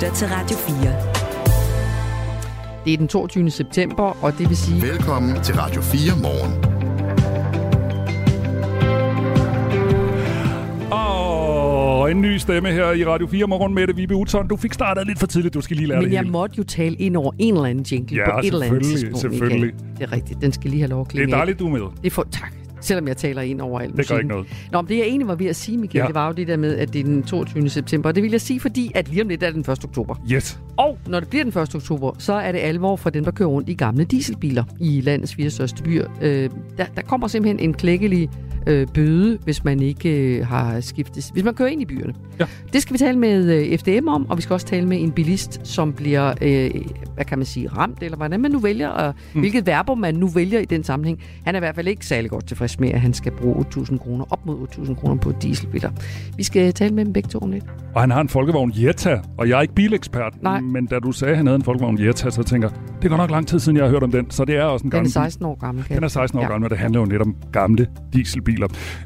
lytter til Radio 4. Det er den 22. september, og det vil sige... Velkommen til Radio 4 morgen. Og en ny stemme her i Radio 4 morgen med det, Vibe Utzon. Du fik startet lidt for tidligt, du skal lige lære Men det jeg hele. måtte jo tale ind over en eller anden jingle Ja, på et eller andet selvfølgelig, tidspunkt. selvfølgelig. Michael. Det er rigtigt. Den skal lige have lov at Det klinge er af. dejligt, du er med. Det får, tak. Selvom jeg taler ind over alt Det gør ikke noget. Nå, men det jeg egentlig var ved at sige, Michael, Ja. det var jo det der med, at det er den 22. september. Og det vil jeg sige, fordi at lige om lidt er den 1. oktober. Yes. Og når det bliver den 1. oktober, så er det alvor for dem, der kører rundt i gamle dieselbiler i landets fire største byer. Øh, der, der kommer simpelthen en klækkelig øh, bøde, hvis man ikke øh, har skiftet, hvis man kører ind i byerne. Ja. Det skal vi tale med øh, FDM om, og vi skal også tale med en bilist, som bliver, øh, hvad kan man sige, ramt, eller hvordan man nu vælger, og mm. hvilket verbo man nu vælger i den sammenhæng. Han er i hvert fald ikke særlig godt tilfreds med, at han skal bruge 8.000 kroner, op mod 8.000 kroner på dieselbiler. Vi skal tale med dem begge to om lidt. Og han har en folkevogn Jetta, og jeg er ikke bilekspert. Nej. Men da du sagde, at han havde en folkevogn Jetta, så tænker det går nok lang tid siden, jeg har hørt om den. Så det er også en Den er gammel bil. 16 år gammel. Den er jeg- 16 år Ja. gammel, og det handler jo netop om gamle dieselbiler.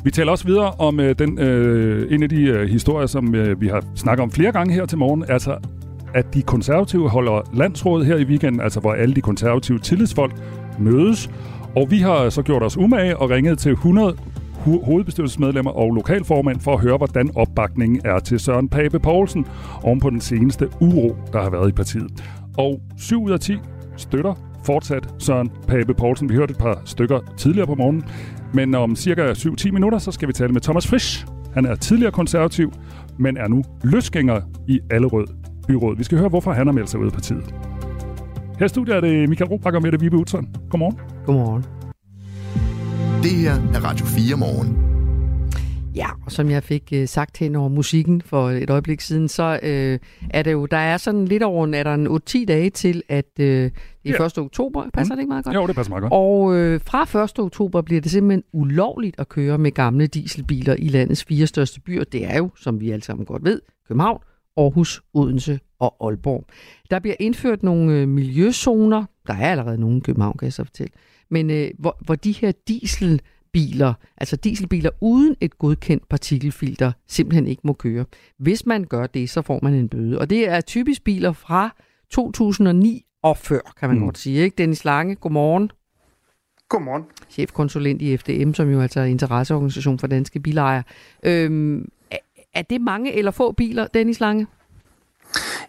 Vi taler også videre om øh, den, øh, en af de øh, historier, som øh, vi har snakket om flere gange her til morgen, altså at de konservative holder landsråd her i weekenden, altså hvor alle de konservative tillidsfolk mødes. Og vi har så gjort os umage og ringet til 100 ho- hovedbestyrelsesmedlemmer og lokalformand for at høre, hvordan opbakningen er til Søren Pape Poulsen oven på den seneste uro, der har været i partiet. Og 7 ud af 10 støtter fortsat Søren Pape Poulsen. Vi hørte et par stykker tidligere på morgenen. Men om cirka 7-10 minutter, så skal vi tale med Thomas Frisch. Han er tidligere konservativ, men er nu løsgænger i Allerød byråd. Vi skal høre, hvorfor han har meldt sig ud af partiet. Her i studiet er det Michael Robakker med det Vibe Utzon. Godmorgen. Godmorgen. Det her er Radio 4 morgen. Ja, og som jeg fik øh, sagt hen over musikken for et øjeblik siden, så øh, er det jo, der er sådan lidt over, en- er der en 8-10 dage til, at øh, det er Ja. 1. oktober. Passer det ikke meget godt? Jo, det passer meget godt. Og øh, fra 1. oktober bliver det simpelthen ulovligt at køre med gamle dieselbiler i landets fire største byer. Det er jo, som vi alle sammen godt ved, København, Aarhus, Odense og Aalborg. Der bliver indført nogle øh, miljøzoner. Der er allerede nogle i København, kan jeg så fortælle. Men øh, hvor, hvor de her dieselbiler, altså dieselbiler uden et godkendt partikelfilter, simpelthen ikke må køre. Hvis man gør det, så får man en bøde. Og det er typisk biler fra 2009 og før, kan man Mm. godt sige. Ikke? Dennis Lange, godmorgen Godmorgen. chefkonsulent i FDM, som jo altså er interesseorganisation for danske bilejere. Øhm, er, er det mange eller få biler, Dennis Lange?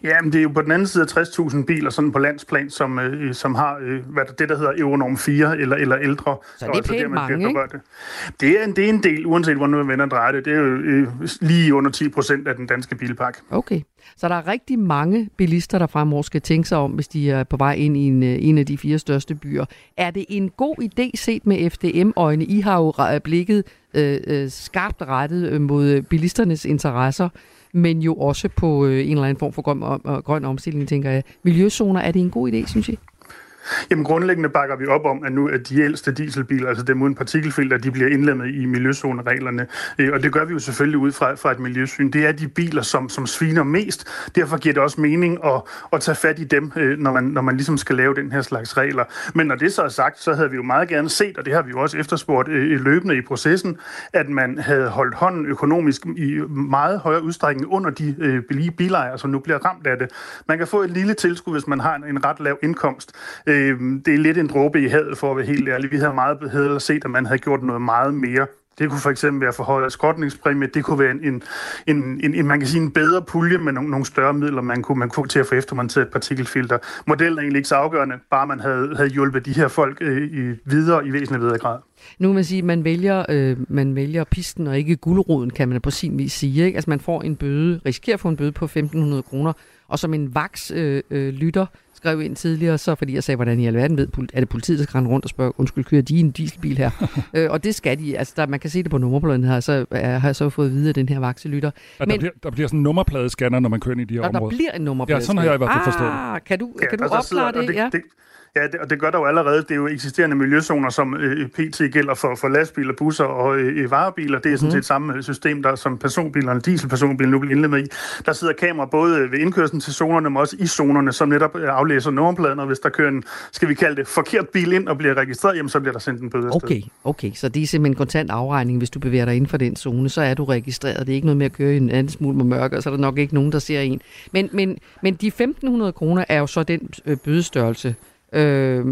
Ja, men det er jo på den anden side af 60.000 biler sådan på landsplan, som, øh, som har øh, hvad der, det, der hedder Euronorm 4 eller, eller ældre. Så det er pænt der, man mange, ikke? berørt. Det er, en, det er en del, uanset hvordan man vender drejer det. Det er jo øh, lige under 10 procent af den danske bilpark. Okay. Så der er rigtig mange bilister, der fremover skal tænke sig om, hvis de er på vej ind i en, øh, en af de fire største byer. Er det en god idé set med FDM-øjne? I har jo blikket øh, øh, skarpt rettet øh, mod bilisternes interesser, men jo også på øh, en eller anden form for grøn, om, øh, grøn omstilling, tænker jeg. Miljøzoner, er det en god idé, synes I? Jamen grundlæggende bakker vi op om, at nu at de ældste dieselbiler, altså dem uden partikelfilter, de bliver indlemmet i miljøzonereglerne. Øh, og det gør vi jo selvfølgelig ud fra, fra et miljøsyn. Det er de biler, som, som sviner mest. Derfor giver det også mening at, at tage fat i dem, øh, når man, når man ligesom skal lave den her slags regler. Men når det så er sagt, så havde vi jo meget gerne set, og det har vi jo også efterspurgt øh, løbende i processen, at man havde holdt hånden økonomisk i meget højere udstrækning under de billige bilejere, som nu bliver ramt af det. Man kan få et lille tilskud, hvis man har en, en ret lav indkomst. Øh, Øh, det er lidt en dråbe i havet, for at være helt ærlig. Vi havde meget hellere set, at man havde gjort noget meget mere. Det kunne for eksempel være forhøjet skrotningspræmie. Det kunne være en, en, en, en, en, man kan sige en bedre pulje med nogle, nogle større midler, man kunne, man kunne til at få eftermonteret et partikelfilter. Modellen er egentlig ikke så afgørende, bare man havde, havde hjulpet de her folk øh, i, videre i væsentlig videre grad. Nu kan man sige, at man vælger, øh, man vælger pisten og ikke guleroden, kan man på sin vis sige. Ikke? Altså man får en bøde, risikerer at få en bøde på 1.500 kroner, og som en vaks øh, øh, lytter skrev ind tidligere, så fordi jeg sagde, hvordan i alverden ved, er det politiet, der skal rende rundt og spørge, undskyld, kører de en dieselbil her? øh, og det skal de, altså der, man kan se det på nummerpladen her, så er, har jeg så fået at vide af den her vakselytter. At Men- der, bliver, der bliver sådan en nummerpladescanner, når man kører ind i de her Og der områder. bliver en nummerplade. Ja, sådan har jeg i hvert fald forstået det. Ah, kan du, Ja, kan du og der opklare og det? Ja. det Ja, det, og det gør der jo allerede. Det er jo eksisterende miljøzoner, som øh, PT gælder for, for lastbiler, busser og øh, varebiler. Det er sådan mm. set samme system, der som personbilerne, dieselpersonbiler nu bliver indlemmet i. Der sidder kamera både ved indkørslen til zonerne, men også i zonerne, som netop øh, aflæser nummerpladen, og hvis der kører en, skal vi kalde det, forkert bil ind og bliver registreret, jamen så bliver der sendt en bøde Okay, okay, så det er simpelthen kontant afregning, hvis du bevæger dig inden for den zone, så er du registreret. Det er ikke noget med at køre i en anden smule med mørke, og så er der nok ikke nogen, der ser en. Men, men, men de 1.500 kroner er jo så den øh, bødestørrelse, øh,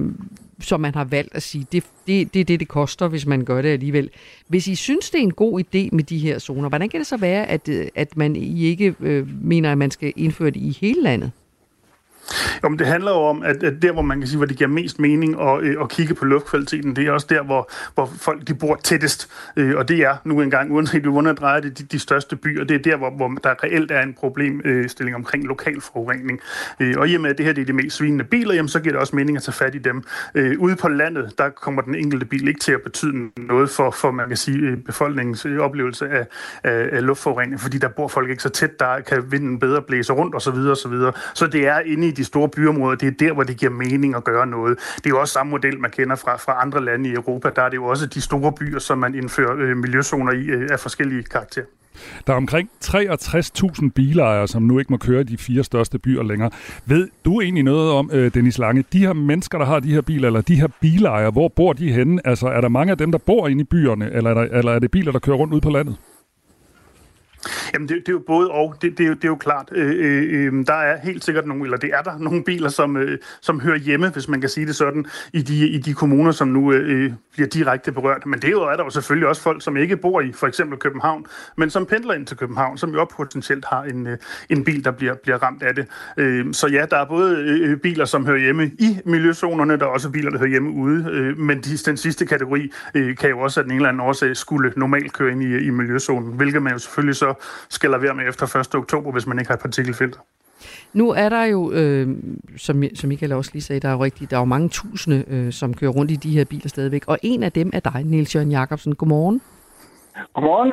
som man har valgt at sige, det, det, det er det, det koster, hvis man gør det alligevel. Hvis I synes, det er en god idé med de her zoner, hvordan kan det så være, at, at man I ikke øh, mener, at man skal indføre det i hele landet? Jo, men det handler jo om, at, at der, hvor man kan sige, hvor det giver mest mening at, øh, at kigge på luftkvaliteten, det er også der, hvor, hvor folk de bor tættest. Øh, og det er nu engang, uanset hvordan man drejer det, de, de største byer. Det er der, hvor, hvor der reelt er en problemstilling omkring lokal forurening. Øh, og i og med, at det her det er de mest svinende biler, jamen, så giver det også mening at tage fat i dem. Øh, ude på landet, der kommer den enkelte bil ikke til at betyde noget for, for man kan sige, øh, befolkningens øh, oplevelse af, af, af luftforurening, fordi der bor folk ikke så tæt, der kan vinden bedre blæse rundt osv. Så, videre, så, videre. så det er inde i de store byområder, det er der, hvor det giver mening at gøre noget. Det er jo også samme model, man kender fra, fra andre lande i Europa. Der er det jo også de store byer, som man indfører øh, miljøzoner i øh, af forskellige karakterer. Der er omkring 63.000 bilejere, som nu ikke må køre i de fire største byer længere. Ved du egentlig noget om, øh, Dennis Lange, de her mennesker, der har de her biler, eller de her bilejere, hvor bor de henne? Altså, er der mange af dem, der bor inde i byerne, eller er, der, eller er det biler, der kører rundt ud på landet? Jamen, det, det er jo både og. Det, det, er, jo, det er jo klart. Øh, øh, øhm, der er helt sikkert nogle, eller det er der nogle biler, som, øh, som hører hjemme, hvis man kan sige det sådan, i de, i de kommuner, som nu øh, øh bliver direkte berørt. Men det er der jo selvfølgelig også folk, som ikke bor i for eksempel København, men som pendler ind til København, som jo potentielt har en, øh, en bil, der bliver, bliver ramt af det. Øh, så ja, der er både øh, øh, biler, som hører hjemme i miljøzonerne, der er også biler, der hører hjemme ude. Øh, men de, den sidste kategori øh, kan jo også af den en eller anden årsag skulle normalt køre ind i, i miljøzonen, hvilket man jo selvfølgelig så skal lade være med efter 1. oktober, hvis man ikke har partikelfilter. Nu er der jo, øh, som, som Michael også lige sagde, der er jo rigtig, der er jo mange tusinde, øh, som kører rundt i de her biler stadigvæk. Og en af dem er dig, Niels Jørgen Jacobsen. Godmorgen. Godmorgen.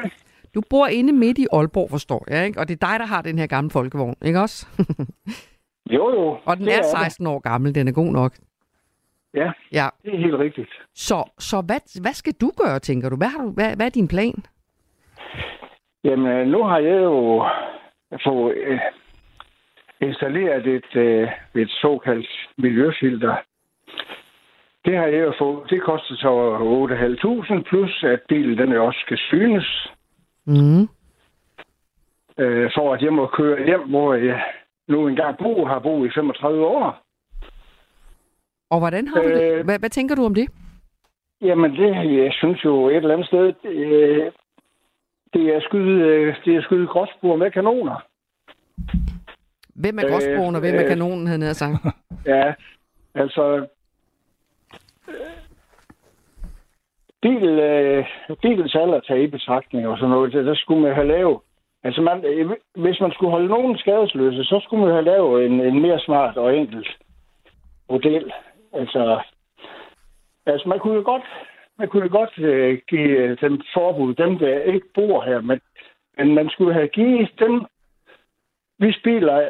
Du bor inde midt i Aalborg, forstår jeg, ikke? Og det er dig, der har den her gamle folkevogn, ikke også? jo, jo. Og den er, er 16 år gammel, den er god nok. Ja, ja. det er helt rigtigt. Så, så hvad, hvad skal du gøre, tænker du? Hvad, har du, hvad, hvad er din plan? Jamen, nu har jeg jo fået øh, installeret et, øh, et såkaldt miljøfilter. Det har jeg jo fået. Det koster så 8.500, plus at bilen den også skal synes. Mm. Øh, for at jeg må køre hjem, hvor jeg nu engang bo, har boet i 35 år. Og hvordan har du øh, det? Hvad, hvad tænker du om det? Jamen, det, jeg synes jo et eller andet sted, øh, det er skyde, øh, det er skyde gråsbord med kanoner. Hvem er gråsbogen, øh, og hvem er øh, kanonen, havde jeg sagt? ja, altså... Bil, øh, bilens alder tager i betragtning og sådan noget, det, der skulle man have lavet. Altså, man, hvis man skulle holde nogen skadesløse, så skulle man have lavet en, en mere smart og enkelt model. Altså, altså man kunne jo godt man kunne godt øh, give øh, dem forbud, dem der ikke bor her, men, men man skulle have givet dem, hvis biler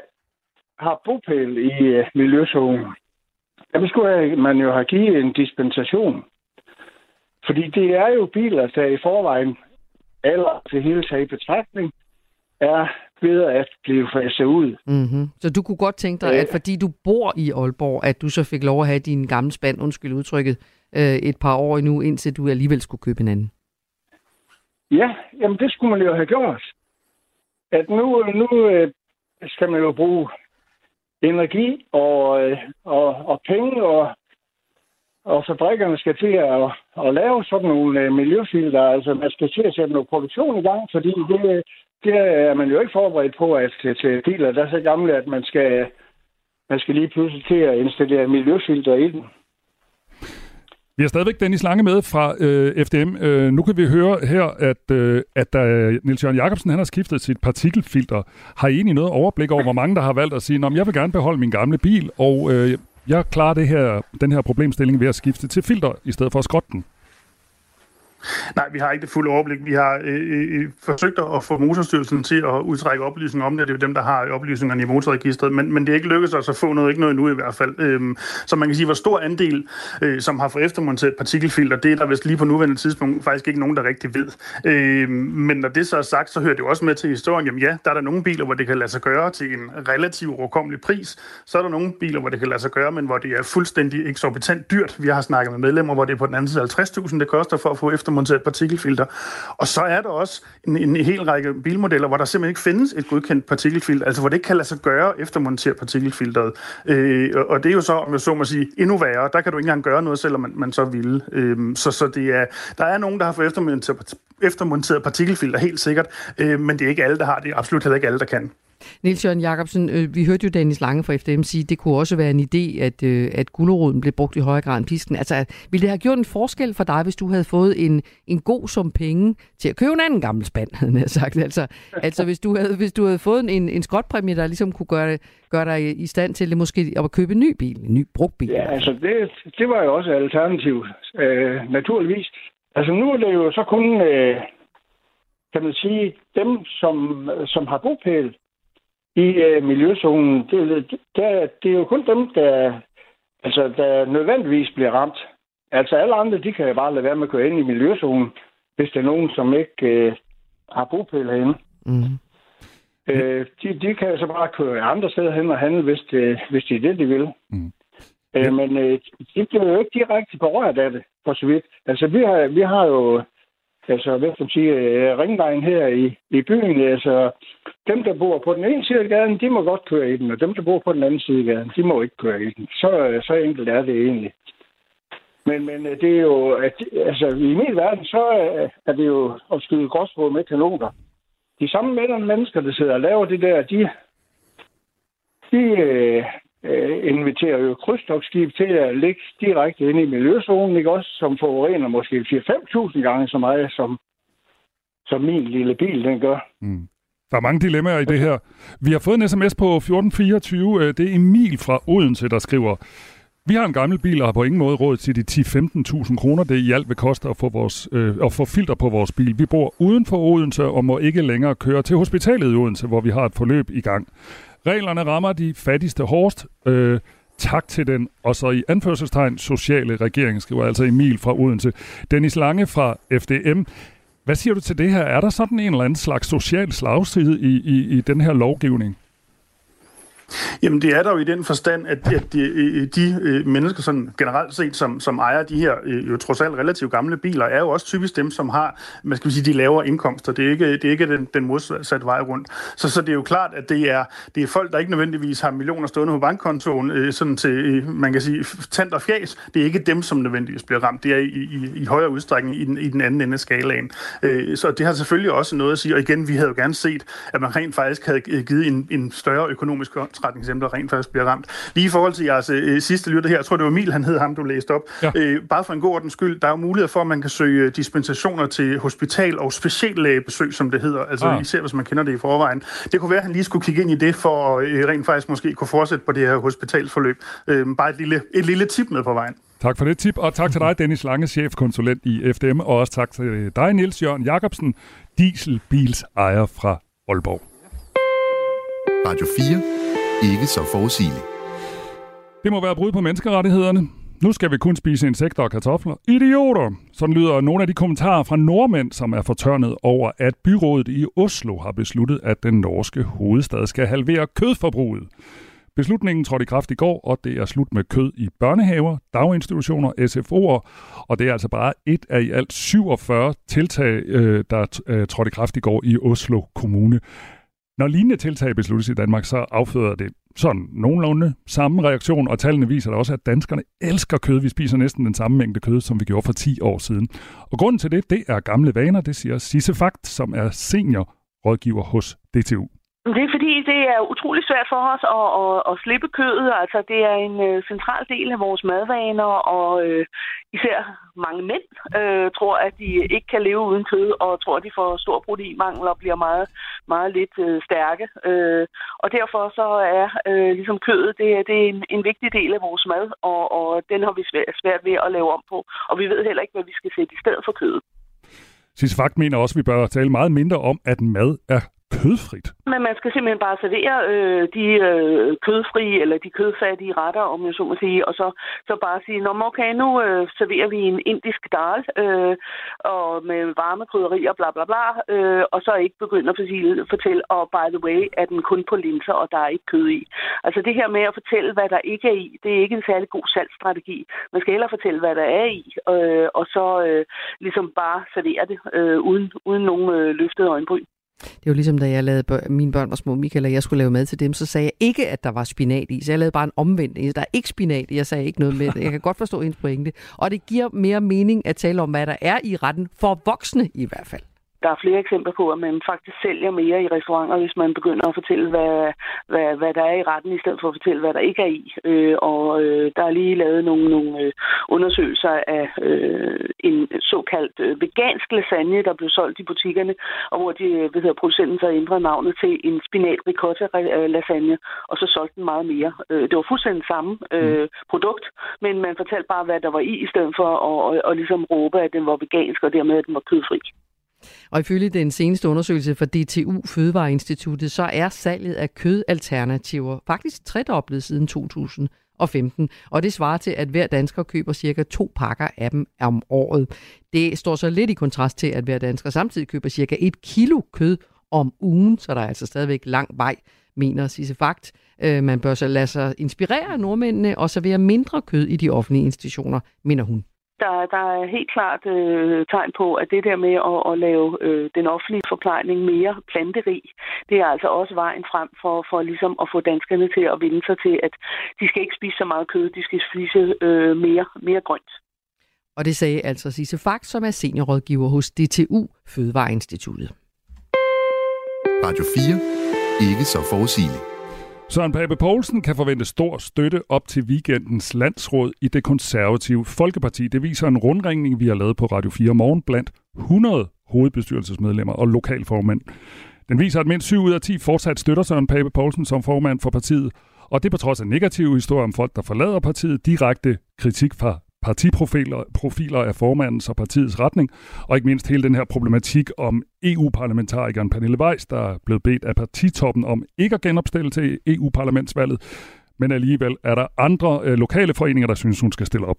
har bopæl i øh, miljøzonen, dem skulle man jo have givet en dispensation. Fordi det er jo biler, der i forvejen, eller til hele taget i betragtning, er ved at blive faset ud. Mm-hmm. Så du kunne godt tænke dig, at fordi du bor i Aalborg, at du så fik lov at have din gamle spand, undskyld udtrykket, øh, et par år endnu, indtil du alligevel skulle købe en anden? Ja, jamen det skulle man jo have gjort. At nu, nu øh, skal man jo bruge energi og, øh, og, og penge, og, og fabrikkerne skal til at, at lave sådan nogle øh, miljøfilter. Altså man skal til at sætte noget produktion i gang, fordi det, det er man jo ikke forberedt på, at til, til biler, der er så gamle, at man skal, man skal lige pludselig til at installere miljøfilter i den. Vi har stadigvæk Dennis Lange med fra øh, FDM. Øh, nu kan vi høre her, at, øh, at der, øh, Niels Jørgen Jacobsen han har skiftet sit partikelfilter, har I egentlig noget overblik over, hvor mange der har valgt at sige, at jeg vil gerne beholde min gamle bil, og øh, jeg klarer det her, den her problemstilling ved at skifte til filter, i stedet for at skrotte den? Nej, vi har ikke det fulde overblik. Vi har øh, øh, øh forsøgt at få Motorstyrelsen til at udtrække oplysninger om det. Det er jo dem, der har oplysningerne i motorregistret, men, men det er ikke lykkedes os at få noget, ikke noget endnu i hvert fald. Øhm, så man kan sige, hvor stor andel, øh, som har fået eftermonteret partikelfilter, det er der vist lige på nuværende tidspunkt faktisk ikke nogen, der rigtig ved. Øhm, men når det så er sagt, så hører det jo også med til historien. Jamen ja, der er der nogle biler, hvor det kan lade sig gøre til en relativt overkommelig pris. Så er der nogle biler, hvor det kan lade sig gøre, men hvor det er fuldstændig eksorbitant dyrt. Vi har snakket med medlemmer, hvor det er på den anden side 50.000, det koster for at få efter eftermonteret partikelfilter. Og så er der også en, en hel række bilmodeller, hvor der simpelthen ikke findes et godkendt partikelfilter, altså hvor det ikke kan lade sig gøre eftermontere partikelfilteret. Øh, og det er jo så, om jeg så må sige, endnu værre. Der kan du ikke engang gøre noget, selvom man, man så ville. Øh, så så det er, der er nogen, der har fået eftermonteret, eftermonteret partikelfilter, helt sikkert, øh, men det er ikke alle, der har det. Absolut heller ikke alle, der kan. Niels Jørgen Jacobsen, øh, vi hørte jo Dennis Lange fra FDM sige, at det kunne også være en idé, at, øh, at guleroden blev brugt i højere grad end pisken. Altså, ville det have gjort en forskel for dig, hvis du havde fået en, en god sum penge til at købe en anden gammel spand, havde jeg sagt. Altså, altså hvis, du havde, hvis du havde fået en, en skråtpræmie, der ligesom kunne gøre, gøre dig i stand til måske at købe en ny bil, en ny brugt bil. Ja, altså det, det var jo også et alternativ, øh, naturligvis. Altså nu er det jo så kun, øh, kan man sige, dem, som, som har bopæl i øh, miljøzonen, det, det, det er jo kun dem, der, altså, der nødvendigvis bliver ramt. Altså alle andre, de kan jo bare lade være med at køre ind i miljøzonen, hvis der er nogen, som ikke øh, har bopæl herinde. Mm. Øh, de, de kan så bare køre andre steder hen og handle, hvis det, hvis det er det, de vil. Mm. Øh, men øh, de bliver jo ikke direkte berørt af det, for så vidt. Altså, vi har, vi har jo altså, hvad skal man sige, øh, ringvejen her i, i byen, altså, dem, der bor på den ene side af gaden, de må godt køre i den, og dem, der bor på den anden side af gaden, de må ikke køre i den. Så, øh, så enkelt er det egentlig. Men, men øh, det er jo, at, altså i min verden, så er det jo at skyde gråsbrud med kanoner. De samme mennesker, der sidder og laver det der, de, de, øh, inviterer jo krydstogsskib til at ligge direkte inde i miljøzonen, ikke også, som forurener måske 4-5.000 gange så meget, som, som min lille bil den gør. Mm. Der er mange dilemmaer i det her. Vi har fået en sms på 1424. Øh, det er Emil fra Odense, der skriver, vi har en gammel bil og har på ingen måde råd til de 10-15.000 kroner, det i alt vil koste at få, vores, øh, at få filter på vores bil. Vi bor uden for Odense og må ikke længere køre til hospitalet i Odense, hvor vi har et forløb i gang. Reglerne rammer de fattigste hårdest. Øh, tak til den, og så i anførselstegn, sociale regering, skriver altså Emil fra Odense. Dennis Lange fra FDM. Hvad siger du til det her? Er der sådan en eller anden slags social slagside i, i, i den her lovgivning? Jamen det er der jo i den forstand, at, at de, de øh, mennesker sådan generelt set, som, som ejer de her øh, jo trods alt relativt gamle biler, er jo også typisk dem, som har, man skal sige, de lavere indkomster. Det er ikke, det er ikke den, den modsatte vej rundt. Så, så det er jo klart, at det er, det er folk, der ikke nødvendigvis har millioner stående på bankkontoen, øh, sådan til, man kan sige, tand og fjæs. Det er ikke dem, som nødvendigvis bliver ramt. Det er i, i, i højere udstrækning i den, i den anden ende af skalaen. Så det har selvfølgelig også noget at sige. Og igen, vi havde jo gerne set, at man rent faktisk havde givet en, en større økonomisk ensretningseksempler rent faktisk bliver ramt. Lige i forhold til jeres øh, sidste lytter her, jeg tror det var Emil, han hed ham, du læste op. Ja. Øh, bare for en god ordens skyld, der er jo mulighed for, at man kan søge dispensationer til hospital- og speciallægebesøg, som det hedder, altså ah. især hvis man kender det i forvejen. Det kunne være, at han lige skulle kigge ind i det, for at øh, rent faktisk måske kunne fortsætte på det her hospitalforløb. Øh, bare et lille, et lille tip med på vejen. Tak for det tip, og tak til dig, Dennis Lange, chefkonsulent i FDM, og også tak til dig, Niels Jørgen Jacobsen, dieselbils ejer fra Aalborg. Radio 4 ikke så forudsigelig. Det må være brud på menneskerettighederne. Nu skal vi kun spise insekter og kartofler. Idioter! Sådan lyder nogle af de kommentarer fra nordmænd, som er fortørnet over, at byrådet i Oslo har besluttet, at den norske hovedstad skal halvere kødforbruget. Beslutningen trådte i kraft i går, og det er slut med kød i børnehaver, daginstitutioner, SFO'er, og det er altså bare et af i alt 47 tiltag, øh, der øh, trådte i kraft i går i Oslo Kommune. Når lignende tiltag besluttes i Danmark, så afføder det sådan nogenlunde samme reaktion, og tallene viser da også, at danskerne elsker kød. Vi spiser næsten den samme mængde kød, som vi gjorde for 10 år siden. Og grunden til det, det er gamle vaner, det siger Sisse Fakt, som er seniorrådgiver hos DTU. Det er fordi, det er utrolig svært for os at, at, at slippe kødet. Altså, det er en uh, central del af vores madvaner, og uh, især mange mænd uh, tror, at de ikke kan leve uden kød, og tror, at de får stor proteinmangel og bliver meget, meget lidt uh, stærke. Uh, og derfor så er uh, ligesom kødet, det, det er en, en vigtig del af vores mad, og, og den har vi svært, svært ved at lave om på. Og vi ved heller ikke, hvad vi skal sætte i stedet for kødet. Sidst Fakt mener også, at vi bør tale meget mindre om, at mad er kødfrit. Men man skal simpelthen bare servere øh, de øh, kødfrie eller de kødfattige retter, om jeg så må sige, og så, så bare sige, Nå, okay, nu øh, serverer vi en indisk dal øh, og med varme krydderier, bla bla bla, øh, og så ikke begynde at fortælle, fortælle, og by the way, at den kun på linser, og der er ikke kød i. Altså det her med at fortælle, hvad der ikke er i, det er ikke en særlig god salgsstrategi. Man skal hellere fortælle, hvad der er i, øh, og så øh, ligesom bare servere det øh, uden, uden nogen øh, løftede øjenbryn. Det var ligesom, da jeg lavede bør- mine børn var små, Michael, og jeg skulle lave mad til dem, så sagde jeg ikke, at der var spinat i. Så jeg lavede bare en omvendt. Der er ikke spinat i. Jeg sagde ikke noget med det. Jeg kan godt forstå hendes pointe. Og det giver mere mening at tale om, hvad der er i retten, for voksne i hvert fald. Der er flere eksempler på, at man faktisk sælger mere i restauranter, hvis man begynder at fortælle, hvad, hvad, hvad der er i retten, i stedet for at fortælle, hvad der ikke er i. Øh, og øh, der er lige lavet nogle, nogle øh, undersøgelser af øh, en såkaldt øh, vegansk lasagne, der blev solgt i butikkerne, og hvor de, øh, hvad hedder, producenten så ændrede navnet til en spinat ricotta lasagne, og så solgte den meget mere. Øh, det var fuldstændig samme øh, produkt, men man fortalte bare, hvad der var i, i stedet for at, at, at ligesom råbe, at den var vegansk, og dermed, at den var kødfri. Og ifølge den seneste undersøgelse fra DTU Fødevareinstituttet, så er salget af kødalternativer faktisk tredoblet siden 2015. Og det svarer til, at hver dansker køber cirka to pakker af dem om året. Det står så lidt i kontrast til, at hver dansker samtidig køber cirka et kilo kød om ugen, så der er altså stadigvæk lang vej, mener Sisse Fakt. Øh, man bør så lade sig inspirere af nordmændene og servere mindre kød i de offentlige institutioner, mener hun der, der er helt klart øh, tegn på, at det der med at, at lave øh, den offentlige forplejning mere planterig, det er altså også vejen frem for, for ligesom at få danskerne til at vinde sig til, at de skal ikke spise så meget kød, de skal spise øh, mere, mere grønt. Og det sagde altså Sisse Fakt, som er seniorrådgiver hos DTU Fødevareinstituttet. Radio 4. Ikke så forudsigeligt. Søren Pape Poulsen kan forvente stor støtte op til weekendens landsråd i det konservative Folkeparti. Det viser en rundringning, vi har lavet på Radio 4 morgen blandt 100 hovedbestyrelsesmedlemmer og lokalformænd. Den viser, at mindst 7 ud af 10 fortsat støtter Søren Pape Poulsen som formand for partiet, og det på trods af negative historier om folk, der forlader partiet, direkte kritik fra partiprofiler profiler af formandens og partiets retning, og ikke mindst hele den her problematik om EU-parlamentarikeren Pernille Weiss, der er blevet bedt af partitoppen om ikke at genopstille til EU-parlamentsvalget, men alligevel er der andre øh, lokale foreninger, der synes, hun skal stille op.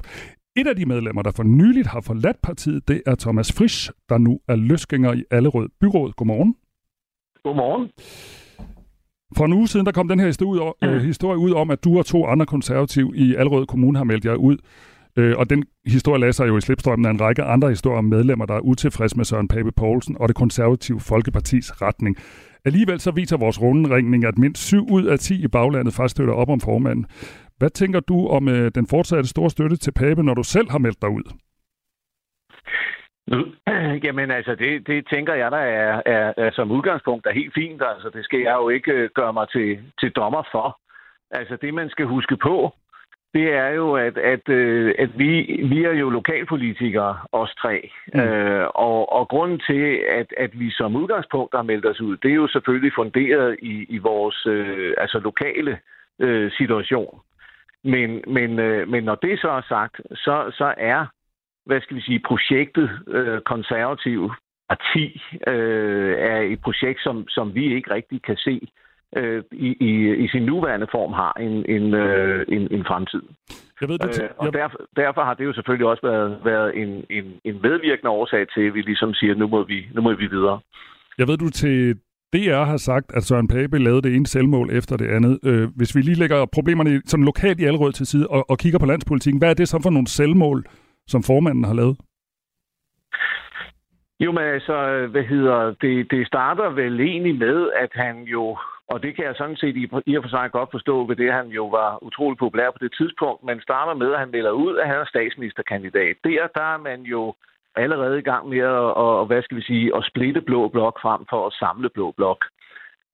Et af de medlemmer, der for nyligt har forladt partiet, det er Thomas Frisch, der nu er løsgænger i Allerød Byråd. Godmorgen. Godmorgen. For en uge siden, der kom den her historie ud, øh, historie ud om, at du og to andre konservative i Allerød Kommune har meldt jer ud Øh, og den historie lader sig jo i slipstrømmen af en række andre historier om medlemmer, der er utilfredse med Søren Pape Poulsen og det konservative Folkepartis retning. Alligevel så viser vores rundringning, at mindst 7 ud af 10 i baglandet faktisk støtter op om formanden. Hvad tænker du om øh, den fortsatte store støtte til Pape, når du selv har meldt dig ud? Jamen altså, det, det tænker jeg, der er, er, er som udgangspunkt er helt fint. Altså, det skal jeg jo ikke øh, gøre mig til, til dommer for. Altså, det man skal huske på, det er jo, at, at, øh, at vi, vi er jo lokalpolitikere, os tre. Mm. Øh, og, og grunden til, at, at vi som udgangspunkt har meldt os ud, det er jo selvfølgelig funderet i, i vores øh, altså lokale øh, situation. Men, men, øh, men når det så er sagt, så, så er hvad skal vi sige, projektet øh, konservativ parti øh, er et projekt, som, som vi ikke rigtig kan se øh, i, i, i sin nuværende form har en, en, øh, en, en fremtid. Jeg ved, det, øh, og jeg... derfor, derfor har det jo selvfølgelig også været, været en, en, en medvirkende årsag til, at vi ligesom siger, at nu må vi, nu må vi videre. Jeg ved, du til DR har sagt, at Søren Pape lavede det ene selvmål efter det andet. Øh, hvis vi lige lægger problemerne sådan lokalt i Allerød til side og, og kigger på landspolitikken, hvad er det så for nogle selvmål, som formanden har lavet? Jo, men altså, hvad hedder det, det starter vel egentlig med, at han jo og det kan jeg sådan set i og for sig godt forstå, ved det han jo var utrolig populær på det tidspunkt. Man starter med, at han melder ud, at han er statsministerkandidat. Der, der er man jo allerede i gang med at, og, hvad skal vi sige, at splitte blå blok frem for at samle blå blok.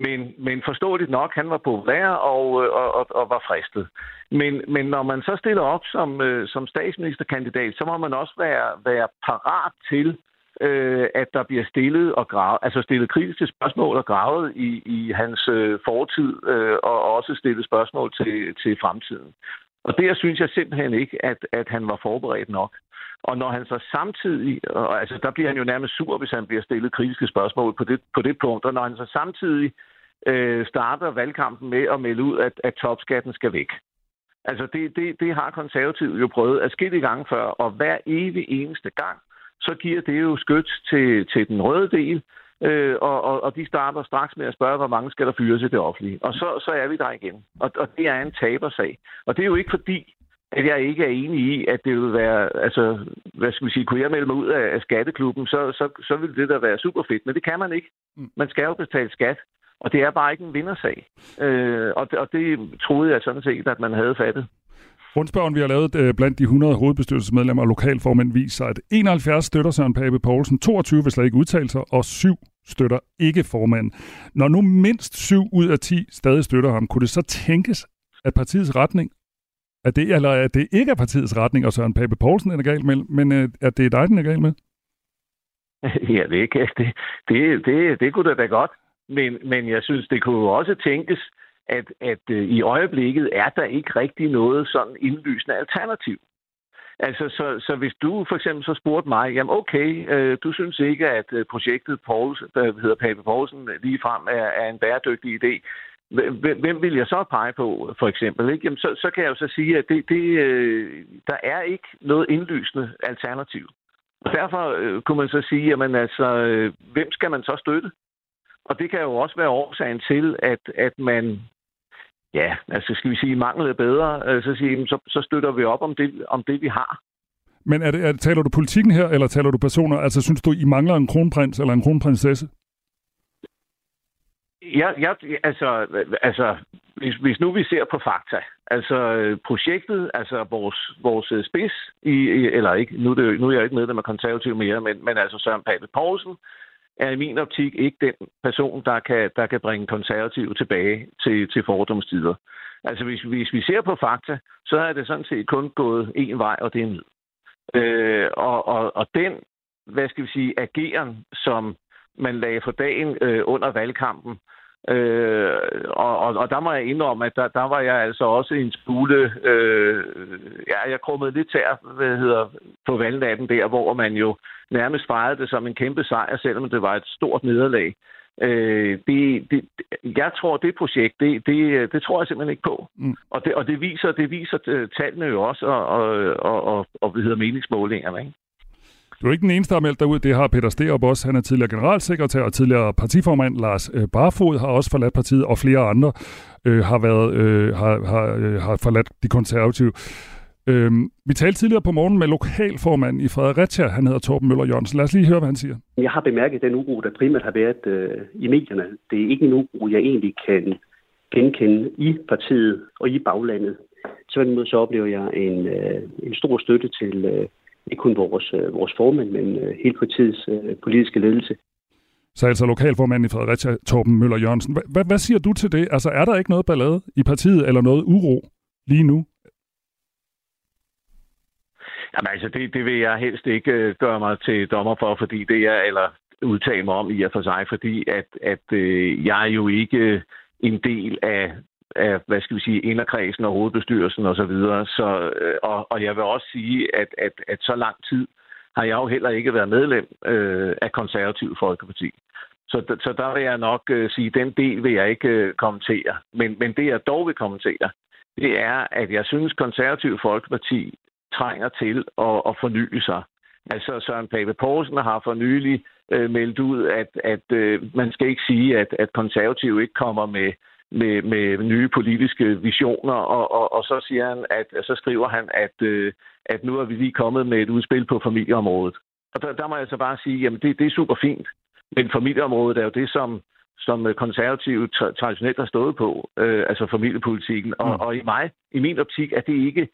Men, men forståeligt nok, han var populær og, og, og, og var fristet. Men, men når man så stiller op som, øh, som statsministerkandidat, så må man også være, være parat til øh, at der bliver stillet og gravet, altså stillet kritiske spørgsmål og gravet i, i hans øh, fortid, øh, og også stillet spørgsmål til, til fremtiden. Og der synes jeg simpelthen ikke, at, at han var forberedt nok. Og når han så samtidig, og altså der bliver han jo nærmest sur, hvis han bliver stillet kritiske spørgsmål på det, på det punkt, og når han så samtidig øh, starter valgkampen med at melde ud, at, at topskatten skal væk. Altså det, det, det har konservativet jo prøvet at skille i gang før, og hver evig eneste gang, så giver det jo skyt til, til den røde del, øh, og, og, og de starter straks med at spørge, hvor mange skal der fyres i det offentlige. Og så, så er vi der igen. Og, og det er en tabersag. Og det er jo ikke fordi, at jeg ikke er enig i, at det vil være, altså, hvad skal vi sige, kunne jeg melde mig ud af, af skatteklubben, så, så, så ville det da være super fedt. Men det kan man ikke. Mm. Man skal jo betale skat. Og det er bare ikke en vindersag. Øh, og, det, og det troede jeg sådan set, at man havde fattet. Rundspørgen, vi har lavet øh, blandt de 100 hovedbestyrelsesmedlemmer og lokalformænd, viser, at 71 støtter Søren Pape Poulsen, 22 vil slet ikke udtale sig, og 7 støtter ikke formanden. Når nu mindst 7 ud af 10 stadig støtter ham, kunne det så tænkes, at partiets retning at det, eller at det ikke er partiets retning, og Søren Pape Poulsen er galt med, men øh, at det er dig, den er galt med? Ja, det, kan, det, det, det, det kunne da da godt. Men, men jeg synes, det kunne også tænkes, at, at øh, i øjeblikket er der ikke rigtig noget sådan indlysende alternativ. Altså, så, så hvis du for eksempel så spurgte mig, jamen okay, øh, du synes ikke, at øh, projektet Pauls, der hedder Pape Poulsen, ligefrem er, er en bæredygtig idé, hvem vil jeg så pege på, for eksempel? Ikke? Jamen, så, så kan jeg jo så sige, at det, det, øh, der er ikke noget indlysende alternativ. Derfor øh, kunne man så sige, jamen altså, øh, hvem skal man så støtte? Og det kan jo også være årsagen til, at, at man, ja, altså skal vi sige, mangler bedre, øh, så, sige, så, så støtter vi op om det, om det, vi har. Men er det, er taler du politikken her, eller taler du personer? Altså, synes du, I mangler en kronprins eller en kronprinsesse? Ja, ja altså, altså hvis, hvis nu vi ser på fakta, altså projektet, altså vores, vores spids, i, eller ikke, nu er, det, nu er jeg ikke medlem af konservativ mere, men, men altså Søren Pape Poulsen, er i min optik ikke den person, der kan, der kan bringe konservative tilbage til, til fordomstider. Altså hvis, hvis vi ser på fakta, så er det sådan set kun gået en vej, og det er ned. Øh, og, og, og den, hvad skal vi sige, ageren, som man lagde for dagen øh, under valgkampen, Øh, og, og, og der må jeg indrømme, at der, der var jeg altså også en smule... Øh, ja, jeg krummede lidt tær hvad hedder, på valgnatten der, hvor man jo nærmest fejrede det som en kæmpe sejr, selvom det var et stort nederlag. Øh, det, det, jeg tror, det projekt, det, det, det tror jeg simpelthen ikke på. Mm. Og, det, og det viser, det viser øh, tallene jo også, og, og, og, og, og hvad hedder meningsmålingerne. Ikke? Du er ikke den eneste, der har meldt dig ud. Det har Peter Sterup også. Han er tidligere generalsekretær og tidligere partiformand. Lars øh, Barfod har også forladt partiet, og flere andre øh, har, været, øh, har, har, øh, har forladt de konservative. Øh, vi talte tidligere på morgen med lokalformanden i Fredericia. Han hedder Torben Møller Jørgensen. Lad os lige høre, hvad han siger. Jeg har bemærket den uro, der primært har været øh, i medierne. Det er ikke en uro, jeg egentlig kan genkende i partiet og i baglandet. Tværtimod så oplever jeg en, øh, en stor støtte til øh, ikke kun vores, øh, vores formand, men øh, hele partiets øh, politiske ledelse. Så altså lokalformand i Fredericia, Torben Møller Jørgensen. Hvad, hvad siger du til det? Altså er der ikke noget ballade i partiet eller noget uro lige nu? Jamen altså, det, det vil jeg helst ikke gøre mig til dommer for, fordi det er, eller udtale mig om i og for sig, fordi at, at øh, jeg er jo ikke en del af af, hvad skal vi sige, inderkredsen og hovedbestyrelsen osv. Så, videre. så, øh, og, og jeg vil også sige, at, at, at så lang tid har jeg jo heller ikke været medlem øh, af konservativ Folkeparti. Så, så der vil jeg nok øh, sige, at den del vil jeg ikke øh, kommentere. Men, men det, jeg dog vil kommentere, det er, at jeg synes, konservativ Folkeparti trænger til at, at forny sig. Altså Søren Pape Poulsen har for nylig øh, meldt ud, at, at øh, man skal ikke sige, at, at konservativ ikke kommer med med, med nye politiske visioner, og, og, og så siger han, at så skriver han, at, øh, at nu er vi lige kommet med et udspil på familieområdet. Og der, der må jeg så bare sige, jamen det, det er super fint, men familieområdet er jo det, som, som konservative traditionelt har stået på, øh, altså familiepolitikken. Og, mm. og i mig, i min optik, er det ikke,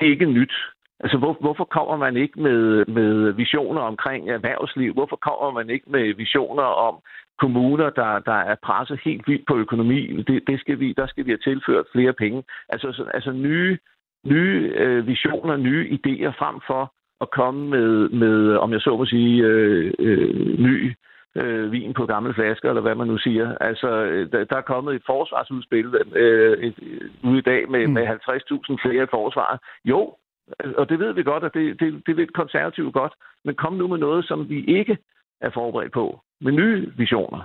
det er ikke nyt. Altså, hvor, hvorfor kommer man ikke med, med visioner omkring erhvervsliv? Hvorfor kommer man ikke med visioner om kommuner, der, der er presset helt vildt på økonomi? Det, det skal vi, der skal vi have tilført flere penge. Altså, altså nye, nye øh, visioner, nye idéer frem for at komme med, med om jeg så må sige, øh, øh, ny øh, vin på gamle flasker, eller hvad man nu siger. Altså, der, der er kommet et forsvarsudspil øh, et, ude i dag med, mm. med 50.000 flere i forsvaret. Jo, Og det ved vi godt, og det, det, det ved konservative godt. Men kom nu med noget, som vi ikke er forberedt på. Med nye visioner.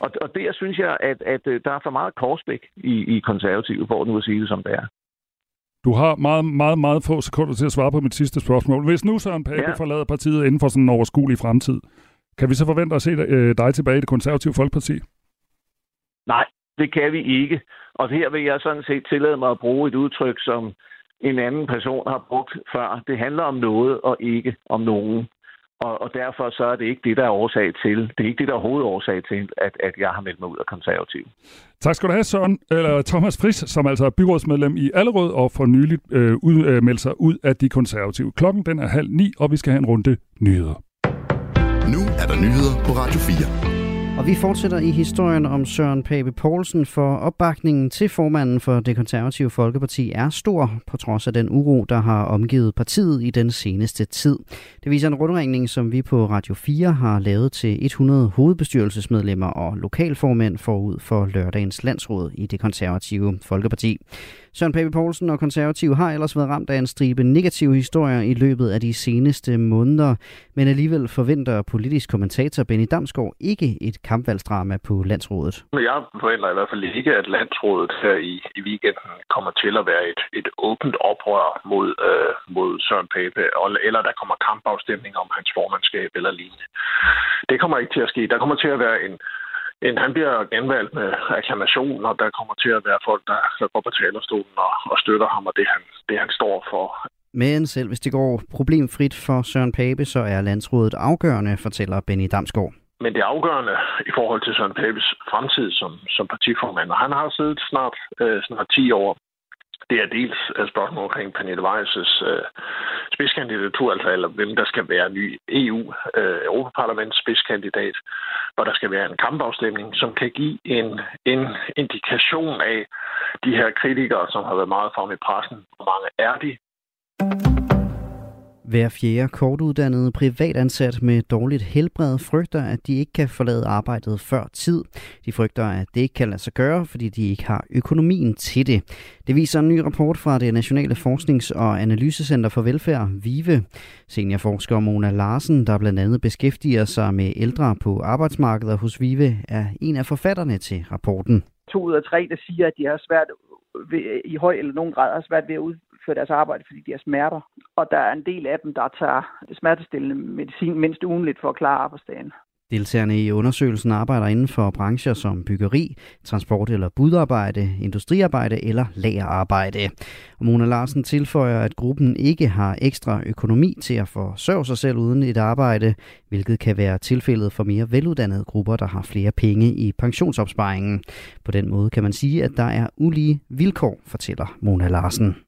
Og, og der synes jeg, at, at øh, der er for meget korsbæk i, i konservative, for nu at sige det, som det er. Du har meget, meget, meget få sekunder til at svare på mit sidste spørgsmål. Hvis nu Søren Pape ja. forlader partiet inden for sådan en overskuelig fremtid, kan vi så forvente at se øh, dig tilbage i det konservative Folkeparti? Nej, det kan vi ikke. Og her vil jeg sådan set tillade mig at bruge et udtryk, som en anden person har brugt før. Det handler om noget og ikke om nogen. Og, og derfor så er det ikke det, der er årsag til. Det er ikke det, der er hovedårsag til, at, at jeg har meldt mig ud af konservativ. Tak skal du have, Søren. Eller Thomas Friis, som altså er byrådsmedlem i Allerød og for nyligt øh, ud, øh, meldt sig ud af de konservative. Klokken den er halv ni, og vi skal have en runde nyheder. Nu er der nyheder på Radio 4. Og vi fortsætter i historien om Søren Pape Poulsen, for opbakningen til formanden for det konservative Folkeparti er stor, på trods af den uro, der har omgivet partiet i den seneste tid. Det viser en rundringning, som vi på Radio 4 har lavet til 100 hovedbestyrelsesmedlemmer og lokalformænd forud for lørdagens landsråd i det konservative Folkeparti. Søren Pape Poulsen og konservative har ellers været ramt af en stribe negative historier i løbet af de seneste måneder, men alligevel forventer politisk kommentator Benny Damsgaard ikke et kampvalgsdrama på landsrådet. Jeg forventer i hvert fald ikke, at landsrådet her i, i weekenden kommer til at være et, et åbent oprør mod, øh, mod Søren Pape, eller der kommer kampafstemning om hans formandskab eller lignende. Det kommer ikke til at ske. Der kommer til at være en en, han bliver genvalgt med aklamation, og der kommer til at være folk, der, der går på talerstolen og, og støtter ham og det han, det, han står for. Men selv hvis det går problemfrit for Søren Pape, så er landsrådet afgørende, fortæller Benny Damsgaard. Men det er afgørende i forhold til Søren Papes fremtid som, som partiformand. Og han har siddet snart, øh, snart 10 år det er dels et spørgsmål omkring Pernille Weiss' øh, spidskandidatur, altså eller hvem der skal være ny EU, øh, Europaparlaments spidskandidat, hvor der skal være en kampafstemning, som kan give en, en indikation af de her kritikere, som har været meget fremme i pressen. Hvor mange er de? Hver fjerde kortuddannede privatansat med dårligt helbred frygter, at de ikke kan forlade arbejdet før tid. De frygter, at det ikke kan lade sig gøre, fordi de ikke har økonomien til det. Det viser en ny rapport fra det Nationale Forsknings- og Analysecenter for Velfærd, VIVE. Seniorforsker Mona Larsen, der blandt andet beskæftiger sig med ældre på arbejdsmarkedet hos VIVE, er en af forfatterne til rapporten. To ud af tre, der siger, at de har svært ved, i høj eller nogen grad har svært ved at udføre deres arbejde, fordi de har smerter. Og der er en del af dem, der tager smertestillende medicin mindst ugenligt for at klare arbejdsdagen. Deltagerne i undersøgelsen arbejder inden for brancher som byggeri, transport eller budarbejde, industriarbejde eller lagerarbejde. Og Mona Larsen tilføjer, at gruppen ikke har ekstra økonomi til at forsørge sig selv uden et arbejde, hvilket kan være tilfældet for mere veluddannede grupper, der har flere penge i pensionsopsparingen. På den måde kan man sige, at der er ulige vilkår, fortæller Mona Larsen.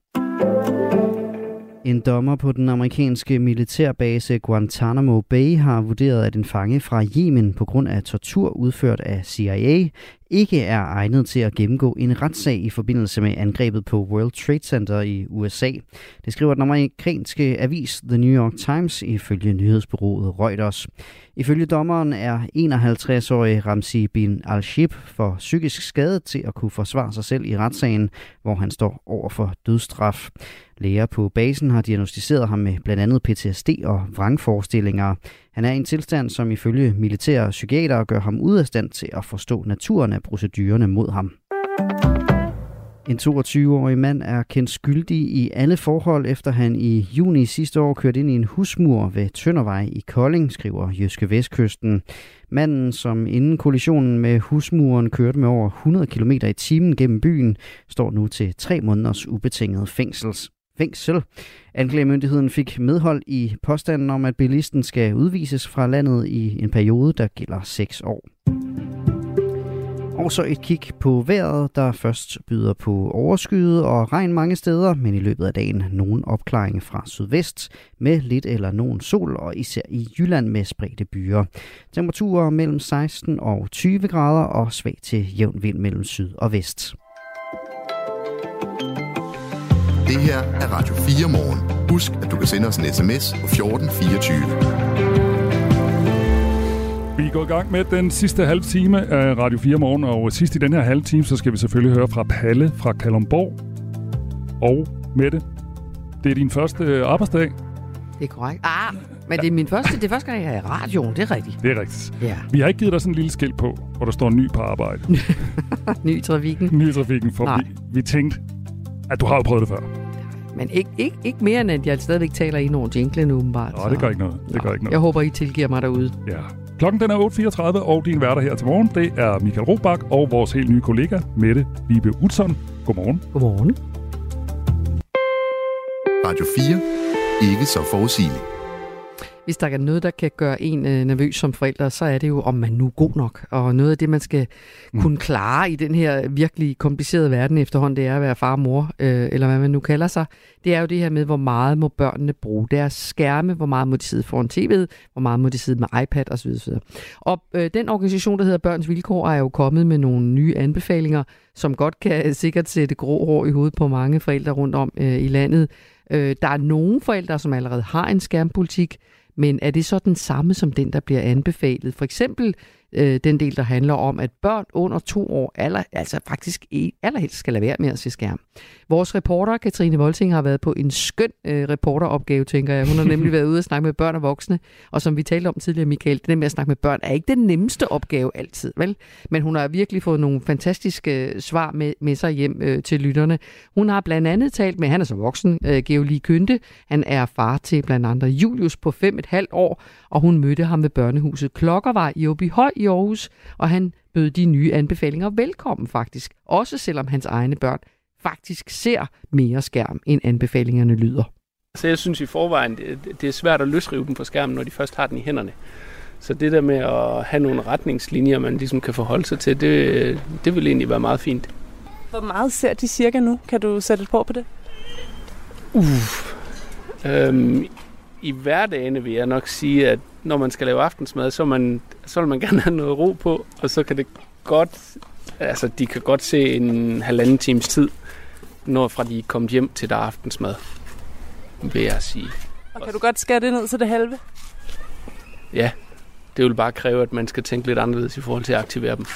En dommer på den amerikanske militærbase Guantanamo Bay har vurderet, at en fange fra Yemen på grund af tortur udført af CIA ikke er egnet til at gennemgå en retssag i forbindelse med angrebet på World Trade Center i USA. Det skriver den amerikanske avis The New York Times ifølge nyhedsbyrået Reuters. Ifølge dommeren er 51-årige Ramzi bin al-Shib for psykisk skadet til at kunne forsvare sig selv i retssagen, hvor han står over for dødsstraf. Læger på basen har diagnostiseret ham med blandt andet PTSD og vrangforestillinger. Han er i en tilstand, som ifølge militære psykiater gør ham ud af stand til at forstå naturen af procedurerne mod ham. En 22-årig mand er kendt skyldig i alle forhold, efter han i juni sidste år kørte ind i en husmur ved Tøndervej i Kolding, skriver Jyske Vestkysten. Manden, som inden kollisionen med husmuren kørte med over 100 km i timen gennem byen, står nu til tre måneders ubetinget fængsels fængsel. Anklagemyndigheden fik medhold i påstanden om, at bilisten skal udvises fra landet i en periode, der gælder 6 år. Og så et kig på vejret, der først byder på overskyet og regn mange steder, men i løbet af dagen nogen opklaring fra sydvest med lidt eller nogen sol, og især i Jylland med spredte byer. Temperaturer mellem 16 og 20 grader og svag til jævn vind mellem syd og vest. Det her er Radio 4 morgen. Husk, at du kan sende os en sms på 1424. Vi er gået i gang med den sidste halve time af Radio 4 morgen, og sidst i den her halve time, så skal vi selvfølgelig høre fra Palle fra Kalumborg og Mette Det er din første øh, arbejdsdag. Det er korrekt. Ah, men det er min første, det er første gang, jeg er i radioen, det er rigtigt. Det er rigtigt. Ja. Vi har ikke givet dig sådan en lille skilt på, hvor der står ny på arbejde. Ny i trafikken. ny i trafikken, for Nej. vi, vi tænkte, at du har jo prøvet det før. Men ikke, ikke, ikke mere end, at jeg stadigvæk taler ind over jinglen, åbenbart. Nå, det gør ikke noget. Det gør ikke noget. Jeg håber, I tilgiver mig derude. Ja. Klokken den er 8.34, og din værter her til morgen, det er Michael Robach og vores helt nye kollega, Mette Vibe Utzon. Godmorgen. Godmorgen. Radio 4. Ikke så forudsigeligt. Hvis der er noget, der kan gøre en øh, nervøs som forælder, så er det jo, om man nu er god nok. Og noget af det, man skal mm. kunne klare i den her virkelig komplicerede verden efterhånden, det er at være far og mor, øh, eller hvad man nu kalder sig. Det er jo det her med, hvor meget må børnene bruge deres skærme, hvor meget må de sidde foran tv'et, hvor meget må de sidde med iPad osv. osv. Og øh, den organisation, der hedder Børns Vilkår, er jo kommet med nogle nye anbefalinger, som godt kan sikkert sætte grå hår i hovedet på mange forældre rundt om øh, i landet. Øh, der er nogle forældre, som allerede har en skærmpolitik, men er det så den samme som den, der bliver anbefalet? For eksempel øh, den del, der handler om, at børn under to år aller, altså faktisk allerhelst skal lade være med at se skærm. Vores reporter, Katrine Volting, har været på en skøn øh, reporteropgave, tænker jeg. Hun har nemlig været ude og snakke med børn og voksne, og som vi talte om tidligere, Michael, det der med at snakke med børn er ikke den nemmeste opgave altid, vel? Men hun har virkelig fået nogle fantastiske øh, svar med, med sig hjem øh, til lytterne. Hun har blandt andet talt med, han er så voksen, øh, Georgi Kønte. Han er far til blandt andre Julius på fem et halvt år, og hun mødte ham ved børnehuset Klokkervej i Åby Høj i Aarhus, og han bød de nye anbefalinger velkommen faktisk, også selvom hans egne børn faktisk ser mere skærm, end anbefalingerne lyder. Så jeg synes i forvejen, det, er svært at løsrive dem fra skærmen, når de først har den i hænderne. Så det der med at have nogle retningslinjer, man ligesom kan forholde sig til, det, det vil egentlig være meget fint. Hvor meget ser de cirka nu? Kan du sætte et på på det? Uff. Øhm, I hverdagene vil jeg nok sige, at når man skal lave aftensmad, så, er man, så vil man gerne have noget ro på, og så kan det godt, altså de kan godt se en halvanden times tid, når fra de er kommet hjem til der er aftensmad, vil jeg sige. Og kan du godt skære det ned til det halve? Ja, det vil bare kræve, at man skal tænke lidt anderledes i forhold til at aktivere dem.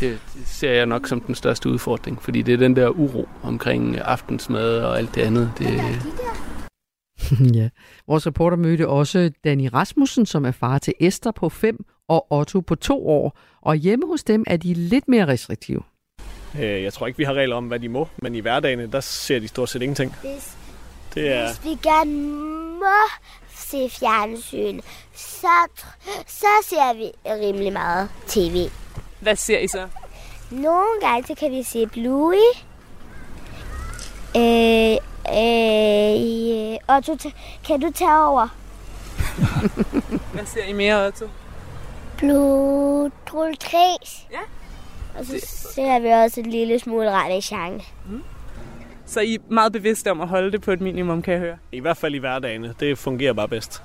Det, det ser jeg nok som den største udfordring, fordi det er den der uro omkring aftensmad og alt det andet. Det, ja. Vores reporter mødte også Danny Rasmussen, som er far til Esther på 5 og Otto på 2 år. Og hjemme hos dem er de lidt mere restriktive. Øh, Jeg tror ikke, vi har regler om, hvad de må, men i hverdagen, der ser de stort set ingenting. Hvis, Det er, hvis vi gerne må se fjernsyn, så, så ser vi rimelig meget tv. Hvad ser I så? Nogle gange så kan vi se Bluey. Øh, øh, og du, kan du tage over? Hvad ser I mere, Otto? Blodtrul 3. Ja. Og så ser vi også en lille smule Ranishan. Så I er meget bevidste om at holde det på et minimum, kan jeg høre. I hvert fald i hverdagen. Det fungerer bare bedst.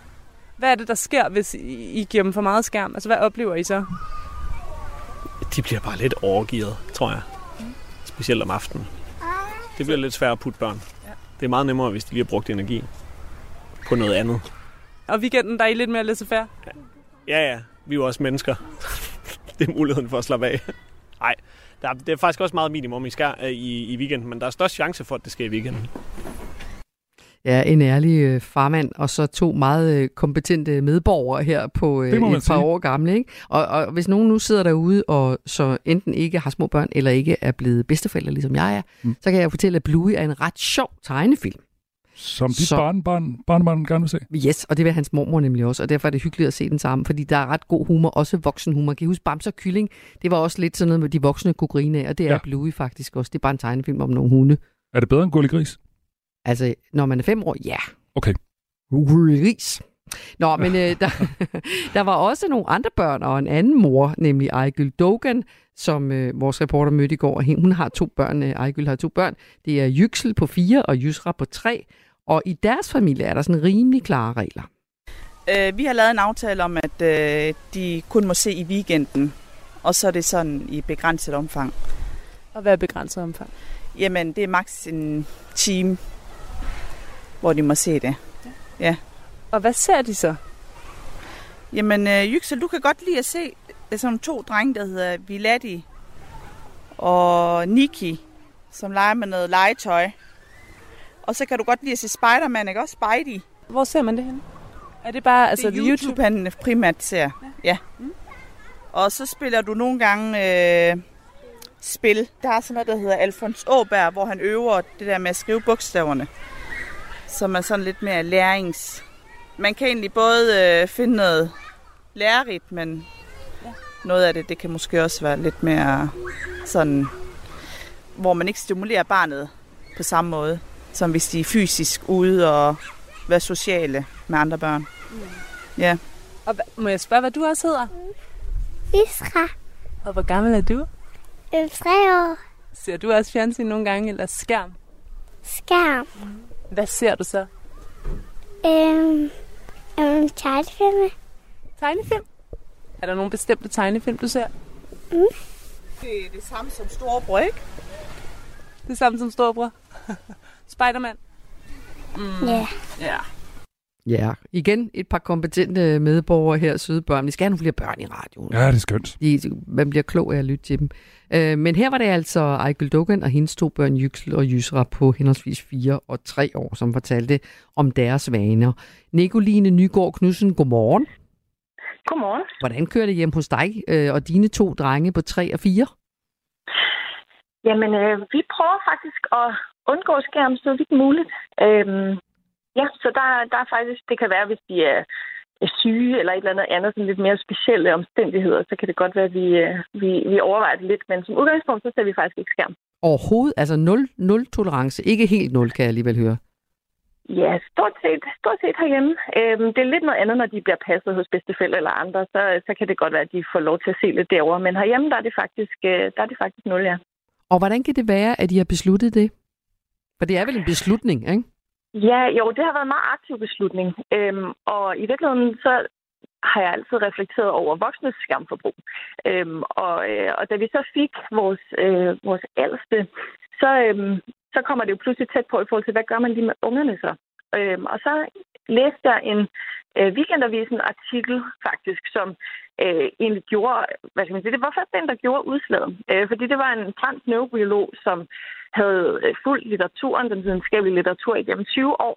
Hvad er det, der sker, hvis I I giver dem for meget skærm? Altså, hvad oplever I så? De bliver bare lidt overgivet, tror jeg. Specielt om aftenen. Det bliver lidt svært at putte børn. Det er meget nemmere, hvis de lige har brugt energi på noget andet. Og weekenden, der er I lidt mere laissez-faire? Ja, ja. Vi er jo også mennesker. det er muligheden for at slappe af. Nej, der er, det er faktisk også meget minimum i, skær, øh, i, i weekenden, men der er størst chance for, at det sker i weekenden. Ja, en ærlig øh, farmand, og så to meget øh, kompetente medborgere her på øh, et par sige. år gamle. Ikke? Og, og hvis nogen nu sidder derude, og så enten ikke har små børn, eller ikke er blevet bedsteforældre, ligesom jeg er, mm. så kan jeg fortælle, at Bluey er en ret sjov tegnefilm. Som dit Så- barnbarn, barnbarn gerne vil se. Yes, og det vil hans mormor nemlig også, og derfor er det hyggeligt at se den sammen, fordi der er ret god humor, også voksen humor. Kan I huske Bamse og Kylling? Det var også lidt sådan noget, med de voksne kunne grine af, og det er Ja. ja. Bluey faktisk også. Det er bare en tegnefilm om nogle hunde. Er det bedre end Gulli Gris? Altså, når man er fem år, ja. Okay. Ris. Nå, men øh, der, der var også nogle andre børn og en anden mor, nemlig Ejgyld Dogan, som øh, vores reporter mødte i går. og Hun har to børn, øh, Ejgyld har to børn. Det er Jyksel på fire og Jysra på tre. Og i deres familie er der sådan rimelig klare regler. Øh, vi har lavet en aftale om, at øh, de kun må se i weekenden, og så er det sådan i begrænset omfang. Og hvad er begrænset omfang? Jamen, det er maks en time, hvor de må se det. Ja. Og hvad ser de så? Jamen, øh, Yüksel, du kan godt lide at se øh, sådan to drenge, der hedder Viladi og Niki, som leger med noget legetøj. Og så kan du godt lide at se Spider-Man, ikke også? Spidey. Hvor ser man det henne? Er det bare altså, det er YouTube, YouTube, han primært ser. Ja. ja. Mm. Og så spiller du nogle gange øh, spil. Der er sådan noget, der hedder Alfons Åberg, hvor han øver det der med at skrive bogstaverne. Som er sådan lidt mere lærings... Man kan egentlig både øh, finde noget lærerigt, men ja. noget af det, det kan måske også være lidt mere sådan, hvor man ikke stimulerer barnet på samme måde, som hvis de er fysisk ude og være sociale med andre børn. Mm. Ja. Og må jeg spørge, hvad du også hedder? Isra. Og hvor gammel er du? Øh, tre år. Ser du også fjernsyn nogle gange, eller skærm? Skærm. Hvad ser du så? Øhm, øhm tegnefilm. Tegnefilm? Er der nogle bestemte tegnefilm, du ser? Mm. Det er det samme som storebror, ikke? Det samme som storebror? Spiderman? Mm. Ja. Ja. Ja, igen et par kompetente medborgere her, søde børn. Vi skal have nogle flere børn i radioen. Ja, det er skønt. De, man bliver klog af at lytte til dem. Øh, men her var det altså Ejgil Dogan og hendes to børn, Yüksel og Yusra, på henholdsvis 4 og 3 år, som fortalte om deres vaner. Nicoline Nygaard Knudsen, godmorgen. Godmorgen. Hvordan kører det hjem hos dig øh, og dine to drenge på 3 og 4? Jamen, øh, vi prøver faktisk at undgå skærm så vidt muligt. Øhm, ja, så der, der er faktisk, det kan være, hvis de er, syge eller et eller andet andet, sådan lidt mere specielle omstændigheder, så kan det godt være, at vi, øh, vi, vi overvejer det lidt. Men som udgangspunkt, så ser vi faktisk ikke skærm. Overhovedet? Altså nul, nul tolerance? Ikke helt nul, kan jeg alligevel høre. Ja, stort set, stort set herhjemme. Øhm, det er lidt noget andet, når de bliver passet hos bedsteforældre eller andre. Så, så kan det godt være, at de får lov til at se lidt derovre. Men herhjemme, der er det faktisk, øh, der er det faktisk nul, ja. Og hvordan kan det være, at I har besluttet det? For det er vel en beslutning, ikke? Ja, jo, det har været en meget aktiv beslutning. Øhm, og i virkeligheden, så har jeg altid reflekteret over voksnes skærmforbrug. Øhm, og, øh, og da vi så fik vores, øh, vores ældste, så, øhm, så kommer det jo pludselig tæt på i forhold til, hvad gør man lige med ungerne så? Øhm, og så læste jeg en øh, weekendavisen artikel faktisk, som øh, egentlig gjorde, hvad skal man sige, det var først den, der gjorde udslaget. Øh, fordi det var en fransk neurobiolog, som havde øh, fulgt litteraturen, den videnskabelige litteratur igennem 20 år.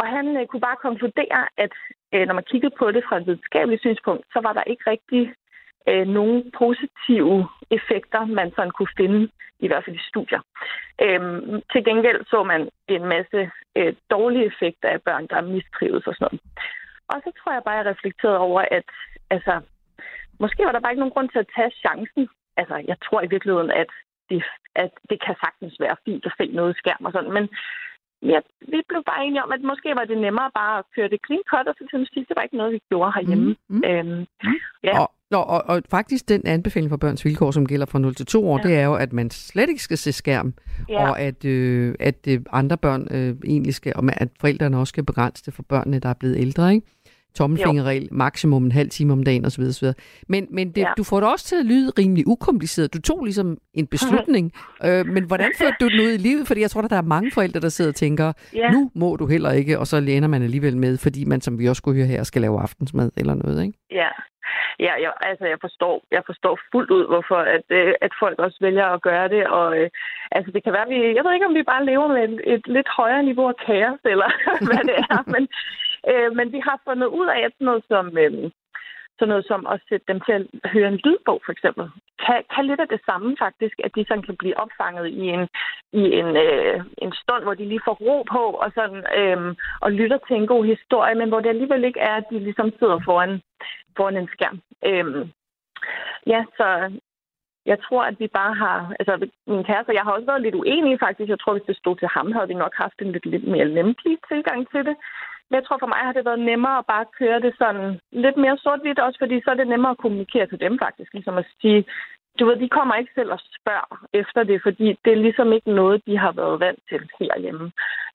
Og han øh, kunne bare konkludere, at øh, når man kiggede på det fra et videnskabeligt synspunkt, så var der ikke rigtig øh, nogle positive effekter, man sådan kunne finde, i hvert fald i studier. Øhm, til gengæld så man en masse øh, dårlige effekter af børn, der mistrives og sådan noget. Og så tror jeg bare, jeg reflekterede over, at altså, måske var der bare ikke nogen grund til at tage chancen. Altså, jeg tror i virkeligheden, at det, at det kan sagtens være fint at se noget skærm og sådan, men ja, vi blev bare enige om, at måske var det nemmere bare at køre det clean cut, og så til sidst, det var ikke noget, vi gjorde herhjemme. Mm. Mm. Øhm, ja. og, og, og, og faktisk den anbefaling for børns vilkår, som gælder fra 0 til 2 år, ja. det er jo, at man slet ikke skal se skærm, ja. og at, øh, at øh, andre børn øh, egentlig skal, og at forældrene også skal begrænse det for børnene, der er blevet ældre, ikke? Tommelfingerregel, maksimum en halv time om dagen osv. osv. Men, men det, ja. du får det også til at lyde rimelig ukompliceret. Du tog ligesom en beslutning, øh, men hvordan førte du den ud i livet? Fordi jeg tror, at der er mange forældre, der sidder og tænker, ja. nu må du heller ikke, og så læner man alligevel med, fordi man, som vi også skulle høre her, skal lave aftensmad eller noget, ikke? Ja, Ja, jeg, altså jeg forstår, jeg forstår fuldt ud, hvorfor at, øh, at folk også vælger at gøre det. Og øh, altså det kan være, vi, jeg ved ikke, om vi bare lever med et, et lidt højere niveau af kaos, eller hvad det er. Men, øh, men vi har fundet ud af, at sådan noget som, øh, sådan noget som at sætte dem til at høre en lydbog, for eksempel, kan, kan lidt af det samme faktisk, at de sådan kan blive opfanget i en, i en, øh, en stund, hvor de lige får ro på og, sådan, øh, og lytter til en god historie, men hvor det alligevel ikke er, at de ligesom sidder foran, foran en skærm. Øh, ja, så jeg tror, at vi bare har... Altså, min kæreste jeg har også været lidt uenig, faktisk. Jeg tror, hvis det stod til ham, havde vi nok haft en lidt, lidt mere lempelig tilgang til det. Men jeg tror for mig har det været nemmere at bare køre det sådan lidt mere sort-hvidt, også fordi så er det nemmere at kommunikere til dem faktisk. Ligesom at sige, du ved, de kommer ikke selv og spørger efter det, fordi det er ligesom ikke noget, de har været vant til herhjemme.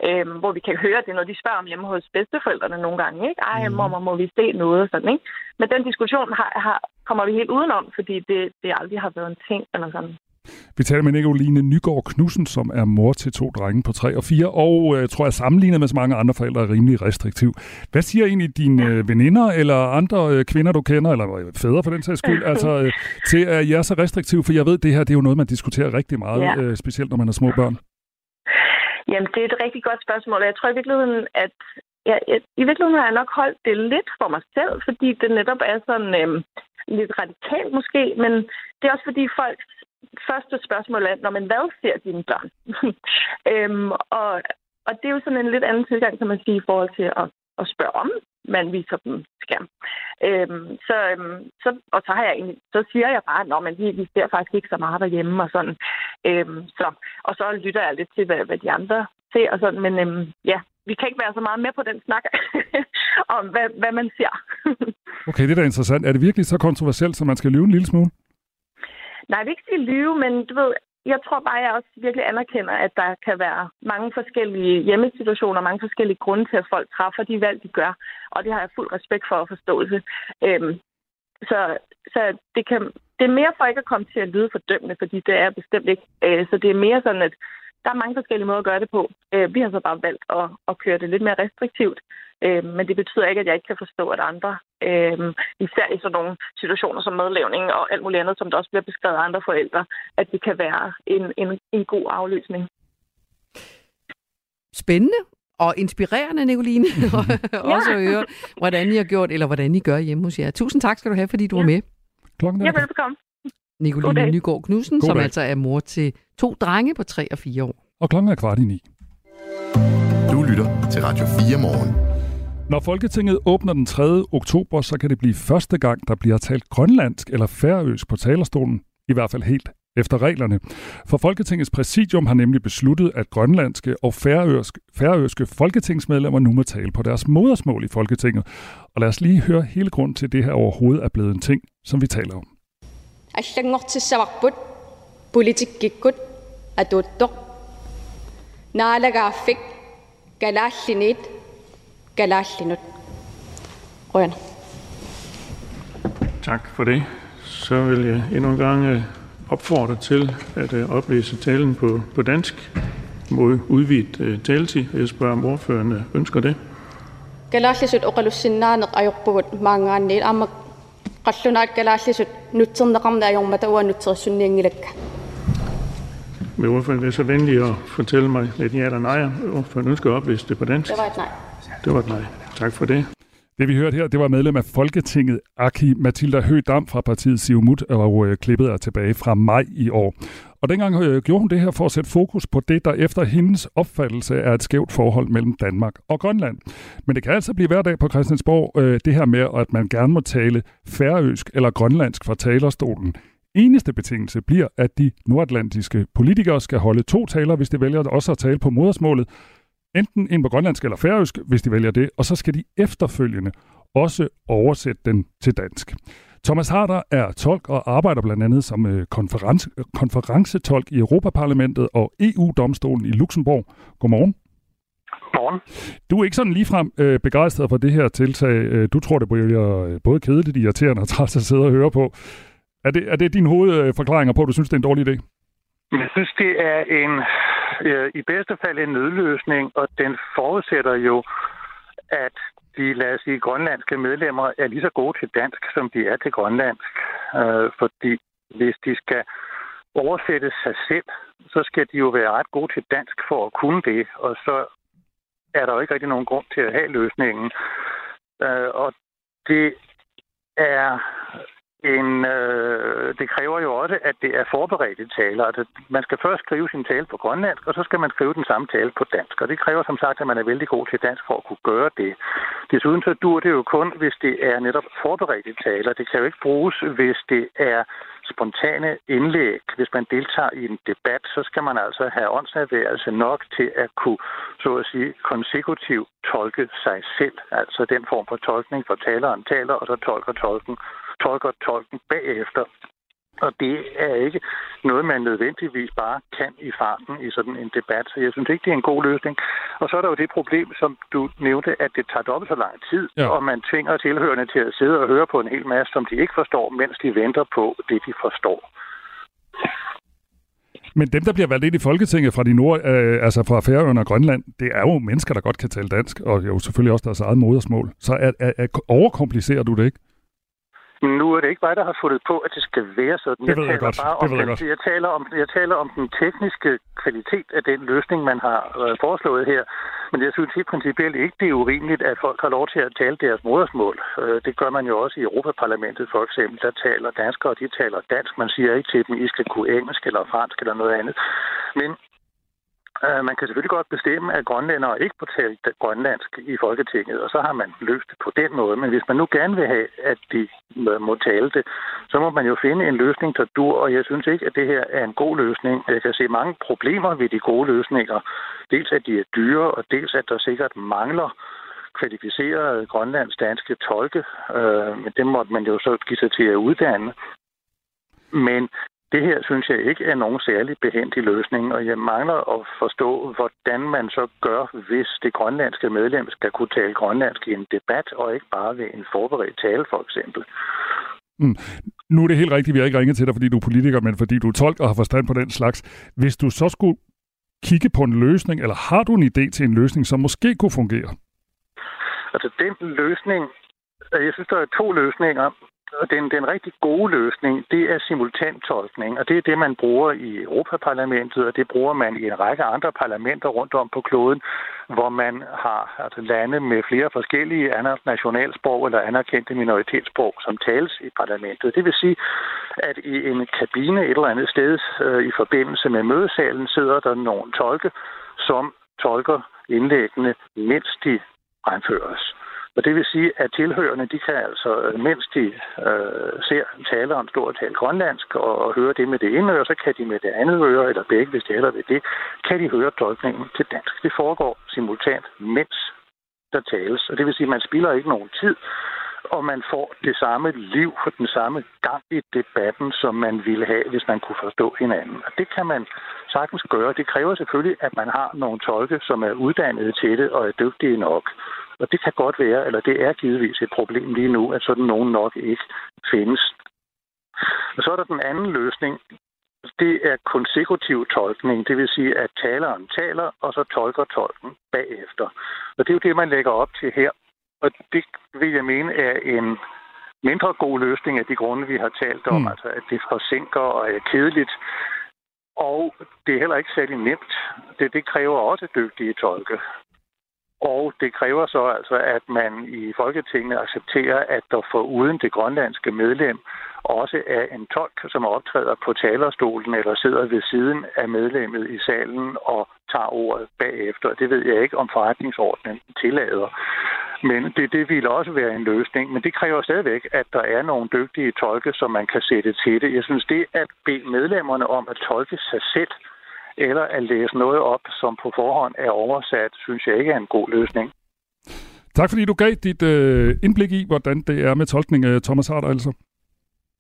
Øhm, hvor vi kan høre, det er noget, de spørger om hjemme hos bedsteforældrene nogle gange. Ikke? Ej, mm. mor, må vi se noget? Og sådan, ikke? Men den diskussion har, har, kommer vi helt udenom, fordi det, det aldrig har været en ting eller sådan. Vi taler med Nicoline Nygaard Knudsen, som er mor til to drenge på 3 og 4, og øh, tror jeg sammenlignet med så mange andre forældre er rimelig restriktiv. Hvad siger egentlig dine øh, veninder eller andre øh, kvinder, du kender, eller øh, fædre for den sags skyld, altså øh, til at jeg er så restriktiv? For jeg ved, det her det er jo noget, man diskuterer rigtig meget, ja. øh, specielt når man har små børn. Jamen, det er et rigtig godt spørgsmål. Jeg tror i virkeligheden, at ja, i virkeligheden har jeg nok holdt det lidt for mig selv, fordi det netop er sådan øhm, lidt radikalt måske, men det er også fordi folks første spørgsmål er, når man hvad ser dine børn? øhm, og, og det er jo sådan en lidt anden tilgang, kan man sige, i forhold til at, at spørge om, man viser dem skærm. Øhm, så, øhm, så, og så, har jeg egentlig, så siger jeg bare, at vi, vi ser faktisk ikke så meget derhjemme og sådan. Øhm, så, og så lytter jeg lidt til, hvad, hvad de andre ser og sådan. Men øhm, ja, vi kan ikke være så meget med på den snak om, hvad, hvad man ser. okay, det er da interessant. Er det virkelig så kontroversielt, så man skal lyve en lille smule? Nej, jeg vil ikke sige lyve, men du ved, jeg tror bare, jeg også virkelig anerkender, at der kan være mange forskellige hjemmesituationer, mange forskellige grunde til, at folk træffer de valg, de gør. Og det har jeg fuld respekt for og forståelse. Øhm, så så det, kan, det er mere for ikke at komme til at lyde fordømmende, fordi det er bestemt ikke. Øh, så det er mere sådan, at der er mange forskellige måder at gøre det på. Øh, vi har så bare valgt at, at køre det lidt mere restriktivt. Øh, men det betyder ikke, at jeg ikke kan forstå, at andre, øh, især i sådan nogle situationer som medlevning og alt muligt andet, som der også bliver beskrevet af andre forældre, at det kan være en, en, en god afløsning. Spændende og inspirerende, Nicoline, også at høre, hvordan I har gjort, eller hvordan I gør hjemme hos jer. Tusind tak skal du have, fordi du ja. var med. Klokken er ja, velbekomme. Nicoline Nygaard Knudsen, som altså er mor til to drenge på 3 og 4 år. Og klokken er kvart i ni. Du lytter til Radio 4 morgen. Når Folketinget åbner den 3. oktober, så kan det blive første gang, der bliver talt grønlandsk eller færøsk på talerstolen, i hvert fald helt efter reglerne. For Folketingets præsidium har nemlig besluttet, at grønlandske og færøske folketingsmedlemmer nu må tale på deres modersmål i Folketinget. Og lad os lige høre hele grund til, at det her overhovedet er blevet en ting, som vi taler om. politikikut, adodok, nalaga fik, galashinit, Kalaallinut Røn. Tak for det. Så vil jeg endnu en gang øh, opfordre til at øh, oplæse talen på, på dansk mod udvidet øh, taletid. Jeg spørger, om ordførerne ønsker det. Kalaallisut Oqalussinaan Qajorpuvut Maangaanniil Amak Qallunaat Kalaallisut Nutserneqarna Ajormatavua Nutsersunningilakka. Vil ordføreren være så venlig at fortælle mig lidt ja eller nej? Ordføreren ønsker at oplæse det på dansk. Det var et nej. Det var et nej. Tak for det. Det vi hørte her, det var medlem af Folketinget, Aki Mathilda Høgh-Dam fra partiet Siumut, og øh, klippet er tilbage fra maj i år. Og dengang øh, gjorde hun det her for at sætte fokus på det, der efter hendes opfattelse er et skævt forhold mellem Danmark og Grønland. Men det kan altså blive hver dag på Christiansborg, øh, det her med, at man gerne må tale færøsk eller grønlandsk fra talerstolen. Eneste betingelse bliver, at de nordatlantiske politikere skal holde to taler, hvis de vælger også at tale på modersmålet, enten en på grønlandsk eller færøsk, hvis de vælger det, og så skal de efterfølgende også oversætte den til dansk. Thomas Harder er tolk og arbejder blandt andet som øh, konference, konferencetolk i Europaparlamentet og EU-domstolen i Luxembourg. Godmorgen. Godmorgen. Du er ikke sådan ligefrem øh, begejstret for det her tiltag. Øh, du tror, det bliver både kedeligt, irriterende og træt at sidde og høre på. Er det, er det din hovedforklaringer på, at du synes, det er en dårlig idé? Jeg synes, det er en øh, i bedste fald en nødløsning, og den forudsætter jo, at de, lad os sige, grønlandske medlemmer er lige så gode til dansk, som de er til grønlandsk. Øh, fordi hvis de skal oversætte sig selv, så skal de jo være ret gode til dansk for at kunne det, og så er der jo ikke rigtig nogen grund til at have løsningen. Øh, og det er en, øh, Øh, det kræver jo også, at det er forberedte taler. Altså, man skal først skrive sin tale på grønlandsk, og så skal man skrive den samme tale på dansk. Og det kræver som sagt, at man er vældig god til dansk for at kunne gøre det. Desuden så dur det jo kun, hvis det er netop forberedte taler. Det kan jo ikke bruges, hvis det er spontane indlæg. Hvis man deltager i en debat, så skal man altså have åndsnærværelse nok til at kunne, så at sige, konsekutivt tolke sig selv. Altså den form for tolkning, hvor taleren taler, og så tolker tolken tolker tolken bagefter. Og det er ikke noget, man nødvendigvis bare kan i farten i sådan en debat. Så jeg synes ikke, det er en god løsning. Og så er der jo det problem, som du nævnte, at det tager dobbelt så lang tid, ja. og man tvinger tilhørende til at sidde og høre på en hel masse, som de ikke forstår, mens de venter på det, de forstår. Men dem, der bliver valgt ind i Folketinget fra de nord, øh, altså fra Færøerne og Grønland, det er jo mennesker, der godt kan tale dansk, og jo selvfølgelig også deres eget modersmål. Så er, er, er, overkomplicerer du det ikke? Men nu er det ikke mig, der har fundet på, at det skal være sådan. Det ved jeg taler godt. bare Det om ved jeg den, godt. jeg, taler om, jeg taler om den tekniske kvalitet af den løsning, man har øh, foreslået her. Men jeg synes helt principielt ikke, det er urimeligt, at folk har lov til at tale deres modersmål. Øh, det gør man jo også i Europaparlamentet for eksempel. Der taler danskere, og de taler dansk. Man siger ikke til dem, I skal kunne engelsk eller fransk eller noget andet. Men Øh, man kan selvfølgelig godt bestemme, at grønlændere ikke må tale grønlandsk i Folketinget, og så har man løst det på den måde. Men hvis man nu gerne vil have, at de må tale det, så må man jo finde en løsning, der dur, og jeg synes ikke, at det her er en god løsning. Jeg kan se mange problemer ved de gode løsninger. Dels at de er dyre, og dels at der sikkert mangler kvalificerede grønlands-danske tolke, øh, men det måtte man jo så give sig til at uddanne. Men det her synes jeg ikke er nogen særlig behendig løsning, og jeg mangler at forstå, hvordan man så gør, hvis det grønlandske medlem skal kunne tale grønlandsk i en debat, og ikke bare ved en forberedt tale, for eksempel. Mm. Nu er det helt rigtigt, vi har ikke ringet til dig, fordi du er politiker, men fordi du er tolk og har forstand på den slags. Hvis du så skulle kigge på en løsning, eller har du en idé til en løsning, som måske kunne fungere? Altså den løsning, jeg synes, der er to løsninger. Den, den rigtig gode løsning, det er simultantolkning, og det er det, man bruger i Europaparlamentet, og det bruger man i en række andre parlamenter rundt om på kloden, hvor man har altså lande med flere forskellige nationalsprog eller anerkendte minoritetssprog, som tales i parlamentet. Det vil sige, at i en kabine et eller andet sted øh, i forbindelse med mødesalen sidder der nogle tolke, som tolker indlæggene, mens de fremføres. Og det vil sige, at tilhørende, de kan altså, øh, mens de øh, ser taleren stå og tale grønlandsk og, og høre det med det ene øre, så kan de med det andet øre, eller begge, hvis de heller vil det, kan de høre tolkningen til dansk. Det foregår simultant, mens der tales. Og det vil sige, at man spilder ikke nogen tid, og man får det samme liv og den samme gang i debatten, som man ville have, hvis man kunne forstå hinanden. Og det kan man sagtens gøre. Det kræver selvfølgelig, at man har nogle tolke, som er uddannede til det og er dygtige nok. Og det kan godt være, eller det er givetvis et problem lige nu, at sådan nogen nok ikke findes. Og så er der den anden løsning. Det er konsekutiv tolkning, det vil sige, at taleren taler, og så tolker tolken bagefter. Og det er jo det, man lægger op til her. Og det vil jeg mene er en mindre god løsning af de grunde, vi har talt om. Mm. Altså, at det forsinker og er kedeligt. Og det er heller ikke særlig nemt. Det, det kræver også dygtige tolke. Og det kræver så altså, at man i Folketinget accepterer, at der for uden det grønlandske medlem også er en tolk, som optræder på talerstolen eller sidder ved siden af medlemmet i salen og tager ordet bagefter. Det ved jeg ikke, om forretningsordenen tillader. Men det, det ville også være en løsning. Men det kræver stadigvæk, at der er nogle dygtige tolke, som man kan sætte til det. Jeg synes, det at bede medlemmerne om at tolke sig selv, eller at læse noget op, som på forhånd er oversat, synes jeg ikke er en god løsning. Tak fordi du gav dit øh, indblik i, hvordan det er med tolkning af Thomas Harder altså.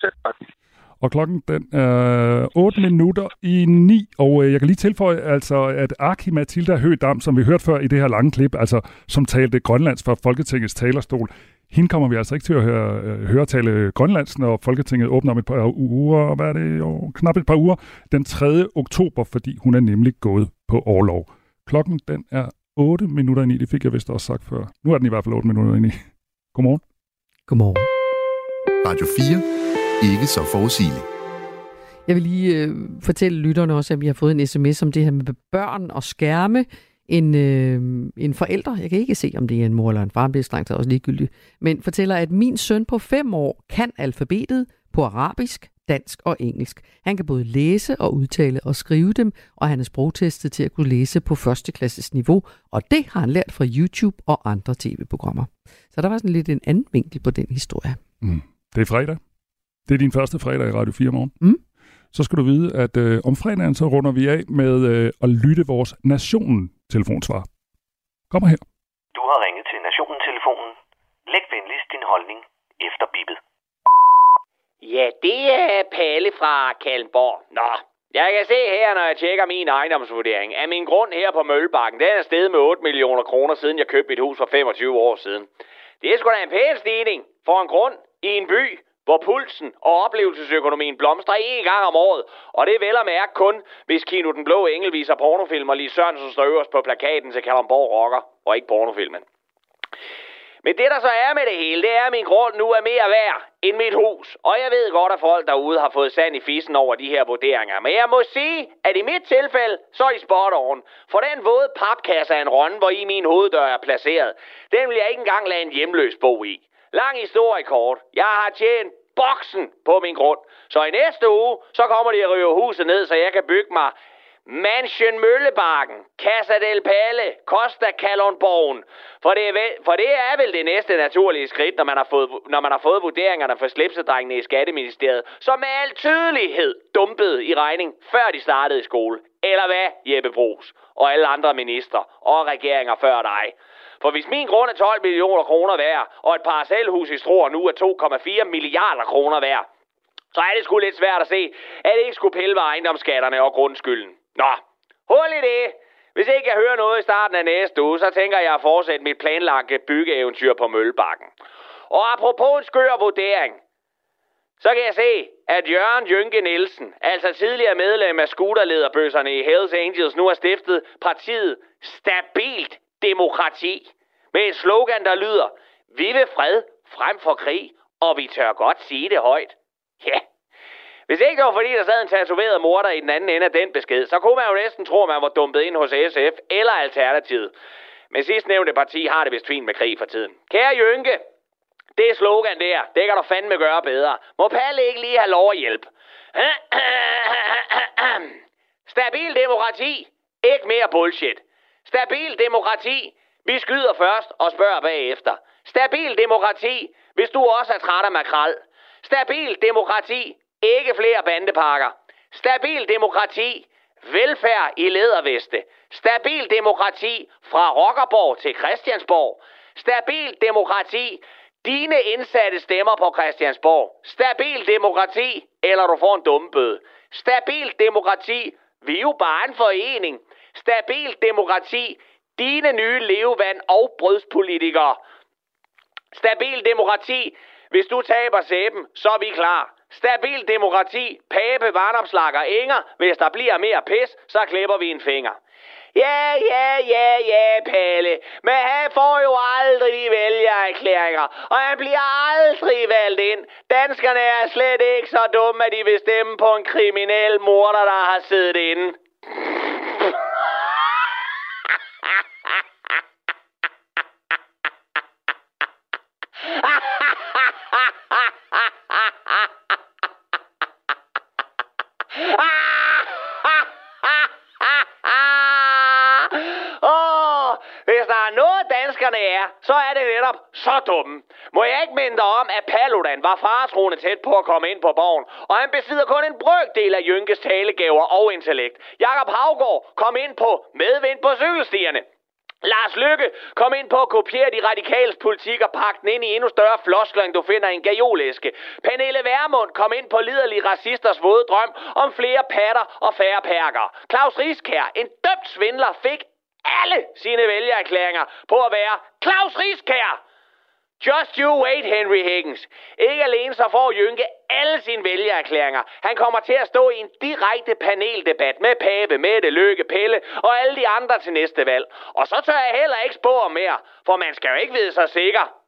Selv tak. Og klokken den er 8 minutter i 9, og øh, jeg kan lige tilføje, altså, at Aki Mathilda Høgdam, som vi hørte før i det her lange klip, altså, som talte grønlands fra Folketingets talerstol, hende kommer vi altså ikke til at høre, øh, høre tale grønlands, når Folketinget åbner om et par uger, hvad er det, jo, knap et par uger, den 3. oktober, fordi hun er nemlig gået på overlov. Klokken den er 8 minutter i 9, det fik jeg vist også sagt før. Nu er den i hvert fald 8 minutter i 9. Godmorgen. Godmorgen. Radio 4. Ikke så forudsigeligt. Jeg vil lige øh, fortælle lytterne også, at vi har fået en sms om det her med børn og skærme. En, øh, en forælder, jeg kan ikke se, om det er en mor eller en far, det er strengt også ligegyldigt, men fortæller, at min søn på fem år kan alfabetet på arabisk, dansk og engelsk. Han kan både læse og udtale og skrive dem, og han er sprogtestet til at kunne læse på førsteklasses niveau, og det har han lært fra YouTube og andre tv-programmer. Så der var sådan lidt en anden vinkel på den historie. Mm. Det er fredag. Det er din første fredag i Radio 4 morgen. Mm. Så skal du vide, at øh, om fredagen så runder vi af med øh, at lytte vores Nationen-telefonsvar. Kom her. Du har ringet til Nationen-telefonen. Læg venligst din holdning efter bippet. Ja, det er Palle fra Kalmborg. Nå, jeg kan se her, når jeg tjekker min ejendomsvurdering, at min grund her på Møllebakken, den er steget med 8 millioner kroner, siden jeg købte mit hus for 25 år siden. Det er sgu da en pæn stigning for en grund i en by, hvor pulsen og oplevelsesøkonomien blomstrer én gang om året. Og det er vel at mærke kun, hvis Kino Den Blå Engel viser pornofilm, og Lis Sørensen står øverst på plakaten til Kalamborg Rocker, og ikke pornofilmen. Men det, der så er med det hele, det er, at min grund nu er mere værd end mit hus. Og jeg ved godt, at folk derude har fået sand i fissen over de her vurderinger. Men jeg må sige, at i mit tilfælde, så er de spot on. For den våde papkasse af en rønne, hvor i min hoveddør er placeret, den vil jeg ikke engang lade en hjemløs bo i. Lang historie kort. Jeg har tjent boksen på min grund. Så i næste uge, så kommer de at rive huset ned, så jeg kan bygge mig Mansion Møllebakken, Casa del Palle, Costa Kalundborgen. For det, er vel, for det er vel det næste naturlige skridt, når man har fået, når man har fået vurderingerne for slipsedrengene i Skatteministeriet, som med al tydelighed dumpede i regning, før de startede i skole. Eller hvad, Jeppe Brugs og alle andre minister og regeringer før dig? For hvis min grund er 12 millioner kroner værd, og et parcelhus i Struer nu er 2,4 milliarder kroner værd, så er det sgu lidt svært at se, at det ikke skulle pille ved ejendomsskatterne og grundskylden. Nå, hul i det. Hvis ikke jeg hører noget i starten af næste uge, så tænker jeg at fortsætte mit planlagte byggeeventyr på Møllebakken. Og apropos en skør vurdering, så kan jeg se, at Jørgen Jynke Nielsen, altså tidligere medlem af skuterlederbøsserne i Hells Angels, nu har stiftet partiet Stabilt Demokrati med et slogan, der lyder, vi vil fred frem for krig, og vi tør godt sige det højt. Ja, hvis ikke det var fordi, der sad en tatoveret morder i den anden ende af den besked, så kunne man jo næsten tro, at man var dumpet ind hos SF eller Alternativet. Men sidstnævnte parti har det vist fint med krig for tiden. Kære Jynke, det slogan der, det kan du fandme gøre bedre. Må Palle ikke lige have lov at hjælpe? Stabil demokrati. Ikke mere bullshit. Stabil demokrati. Vi skyder først og spørger bagefter. Stabil demokrati. Hvis du også er træt af makrel. Stabil demokrati. Ikke flere bandepakker. Stabil demokrati. Velfærd i lederveste. Stabil demokrati fra Rockerborg til Christiansborg. Stabil demokrati. Dine indsatte stemmer på Christiansborg. Stabil demokrati, eller du får en dummebøde. Stabil demokrati. Vi er jo bare en forening. Stabil demokrati. Dine nye levevand og brødspolitikere. Stabil demokrati. Hvis du taber sæben, så er vi klar. Stabil demokrati, Pape, varnopslakker, Inger. Hvis der bliver mere pis, så klipper vi en finger. Ja, ja, ja, ja, Palle. Men han får jo aldrig de vælgererklæringer, og han bliver aldrig valgt ind. Danskerne er slet ikke så dumme, at de vil stemme på en kriminel morder, der har siddet inde. Danskerne er, så er det netop så dumme. Må jeg ikke minde dig om, at Paludan var faretroende tæt på at komme ind på borgen, og han besidder kun en brøkdel af Jynkes talegaver og intellekt. Jakob Havgård kom ind på medvind på cykelstierne. Lars Lykke kom ind på at kopiere de radikales politik og pakke den ind i endnu større floskler, end du finder i en gajolæske. Pernille Værmund kom ind på liderlige racisters våde drøm om flere patter og færre perker. Claus Riskær, en dømt svindler, fik alle sine vælgererklæringer på at være Claus Riskær. Just you wait, Henry Higgins. Ikke alene så får Jynke alle sine vælgererklæringer. Han kommer til at stå i en direkte paneldebat med Pape, Mette, Lykke, Pelle og alle de andre til næste valg. Og så tør jeg heller ikke spå om mere, for man skal jo ikke vide sig sikker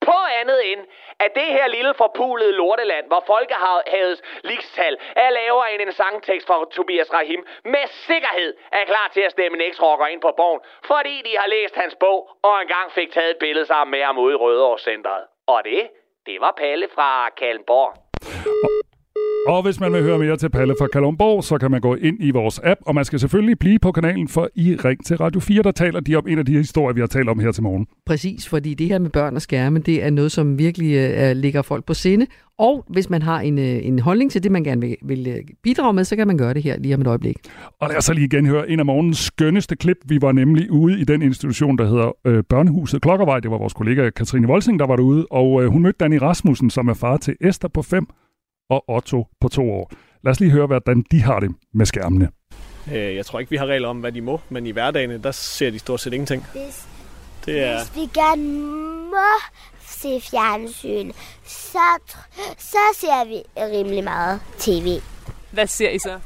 på andet end, at det her lille forpulede lorteland, hvor folkehavets ligestal er lavere end en sangtekst fra Tobias Rahim, med sikkerhed er klar til at stemme en eksrocker ind på borgen, fordi de har læst hans bog og engang fik taget et billede sammen med ham ude i Rødovre Centeret. Og det, det var Palle fra Kalmborg. Og hvis man vil høre mere til Palle fra Kalundborg, så kan man gå ind i vores app, og man skal selvfølgelig blive på kanalen, for i Ring til Radio 4, der taler de om en af de historier, vi har talt om her til morgen. Præcis, fordi det her med børn og skærme, det er noget, som virkelig øh, ligger folk på sinde. Og hvis man har en, øh, en holdning til det, man gerne vil, vil øh, bidrage med, så kan man gøre det her lige om et øjeblik. Og lad os så lige igen høre en af morgens skønneste klip. Vi var nemlig ude i den institution, der hedder øh, Børnehuset Klokkervej. Det var vores kollega Katrine Volsing, der var derude, og øh, hun mødte Danny Rasmussen, som er far til Esther på 5 og Otto på to år. Lad os lige høre, hvordan de har det med skærmene. Øh, Jeg tror ikke, vi har regler om, hvad de må, men i hverdagen, der ser de stort set ingenting. Hvis, Det er, hvis vi gerne må se fjernsyn, så, så ser vi rimelig meget tv. Hvad ser I så?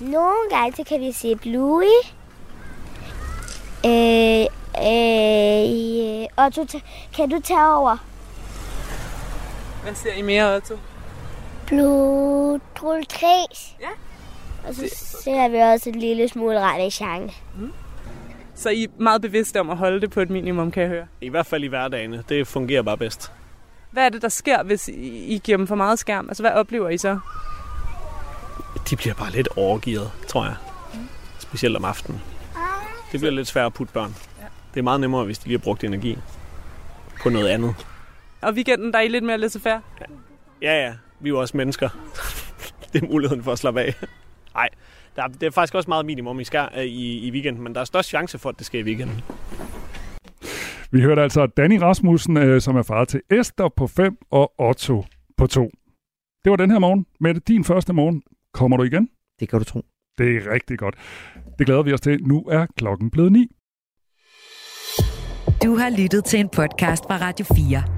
Nogle gange så kan vi se Bluey. Øh, Øh, Otto, ta- kan du tage over? Hvad ser I mere, Otto? Blodtrulkris. Ja. Og så ser vi også en lille smule Radishan. Så I er meget bevidste om at holde det på et minimum, kan jeg høre. I hvert fald i hverdagene. Det fungerer bare bedst. Hvad er det, der sker, hvis I giver dem for meget skærm? Altså, hvad oplever I så? De bliver bare lidt overgivet, tror jeg. Specielt om aftenen. Det bliver lidt svært at putte børn. Det er meget nemmere, hvis de lige har brugt energi på noget andet. Og weekenden, der er I lidt mere laissez-faire? Ja, ja. Vi er jo også mennesker. det er muligheden for at slappe af. Nej, der er, det er faktisk også meget minimum i, skær, i, i weekenden, men der er størst chance for, at det sker i weekenden. Vi hørte altså Danny Rasmussen, øh, som er far til Esther på 5 og Otto på 2. Det var den her morgen. Med din første morgen. Kommer du igen? Det kan du tro. Det er rigtig godt. Det glæder vi os til. Nu er klokken blevet 9. Du har lyttet til en podcast fra Radio 4.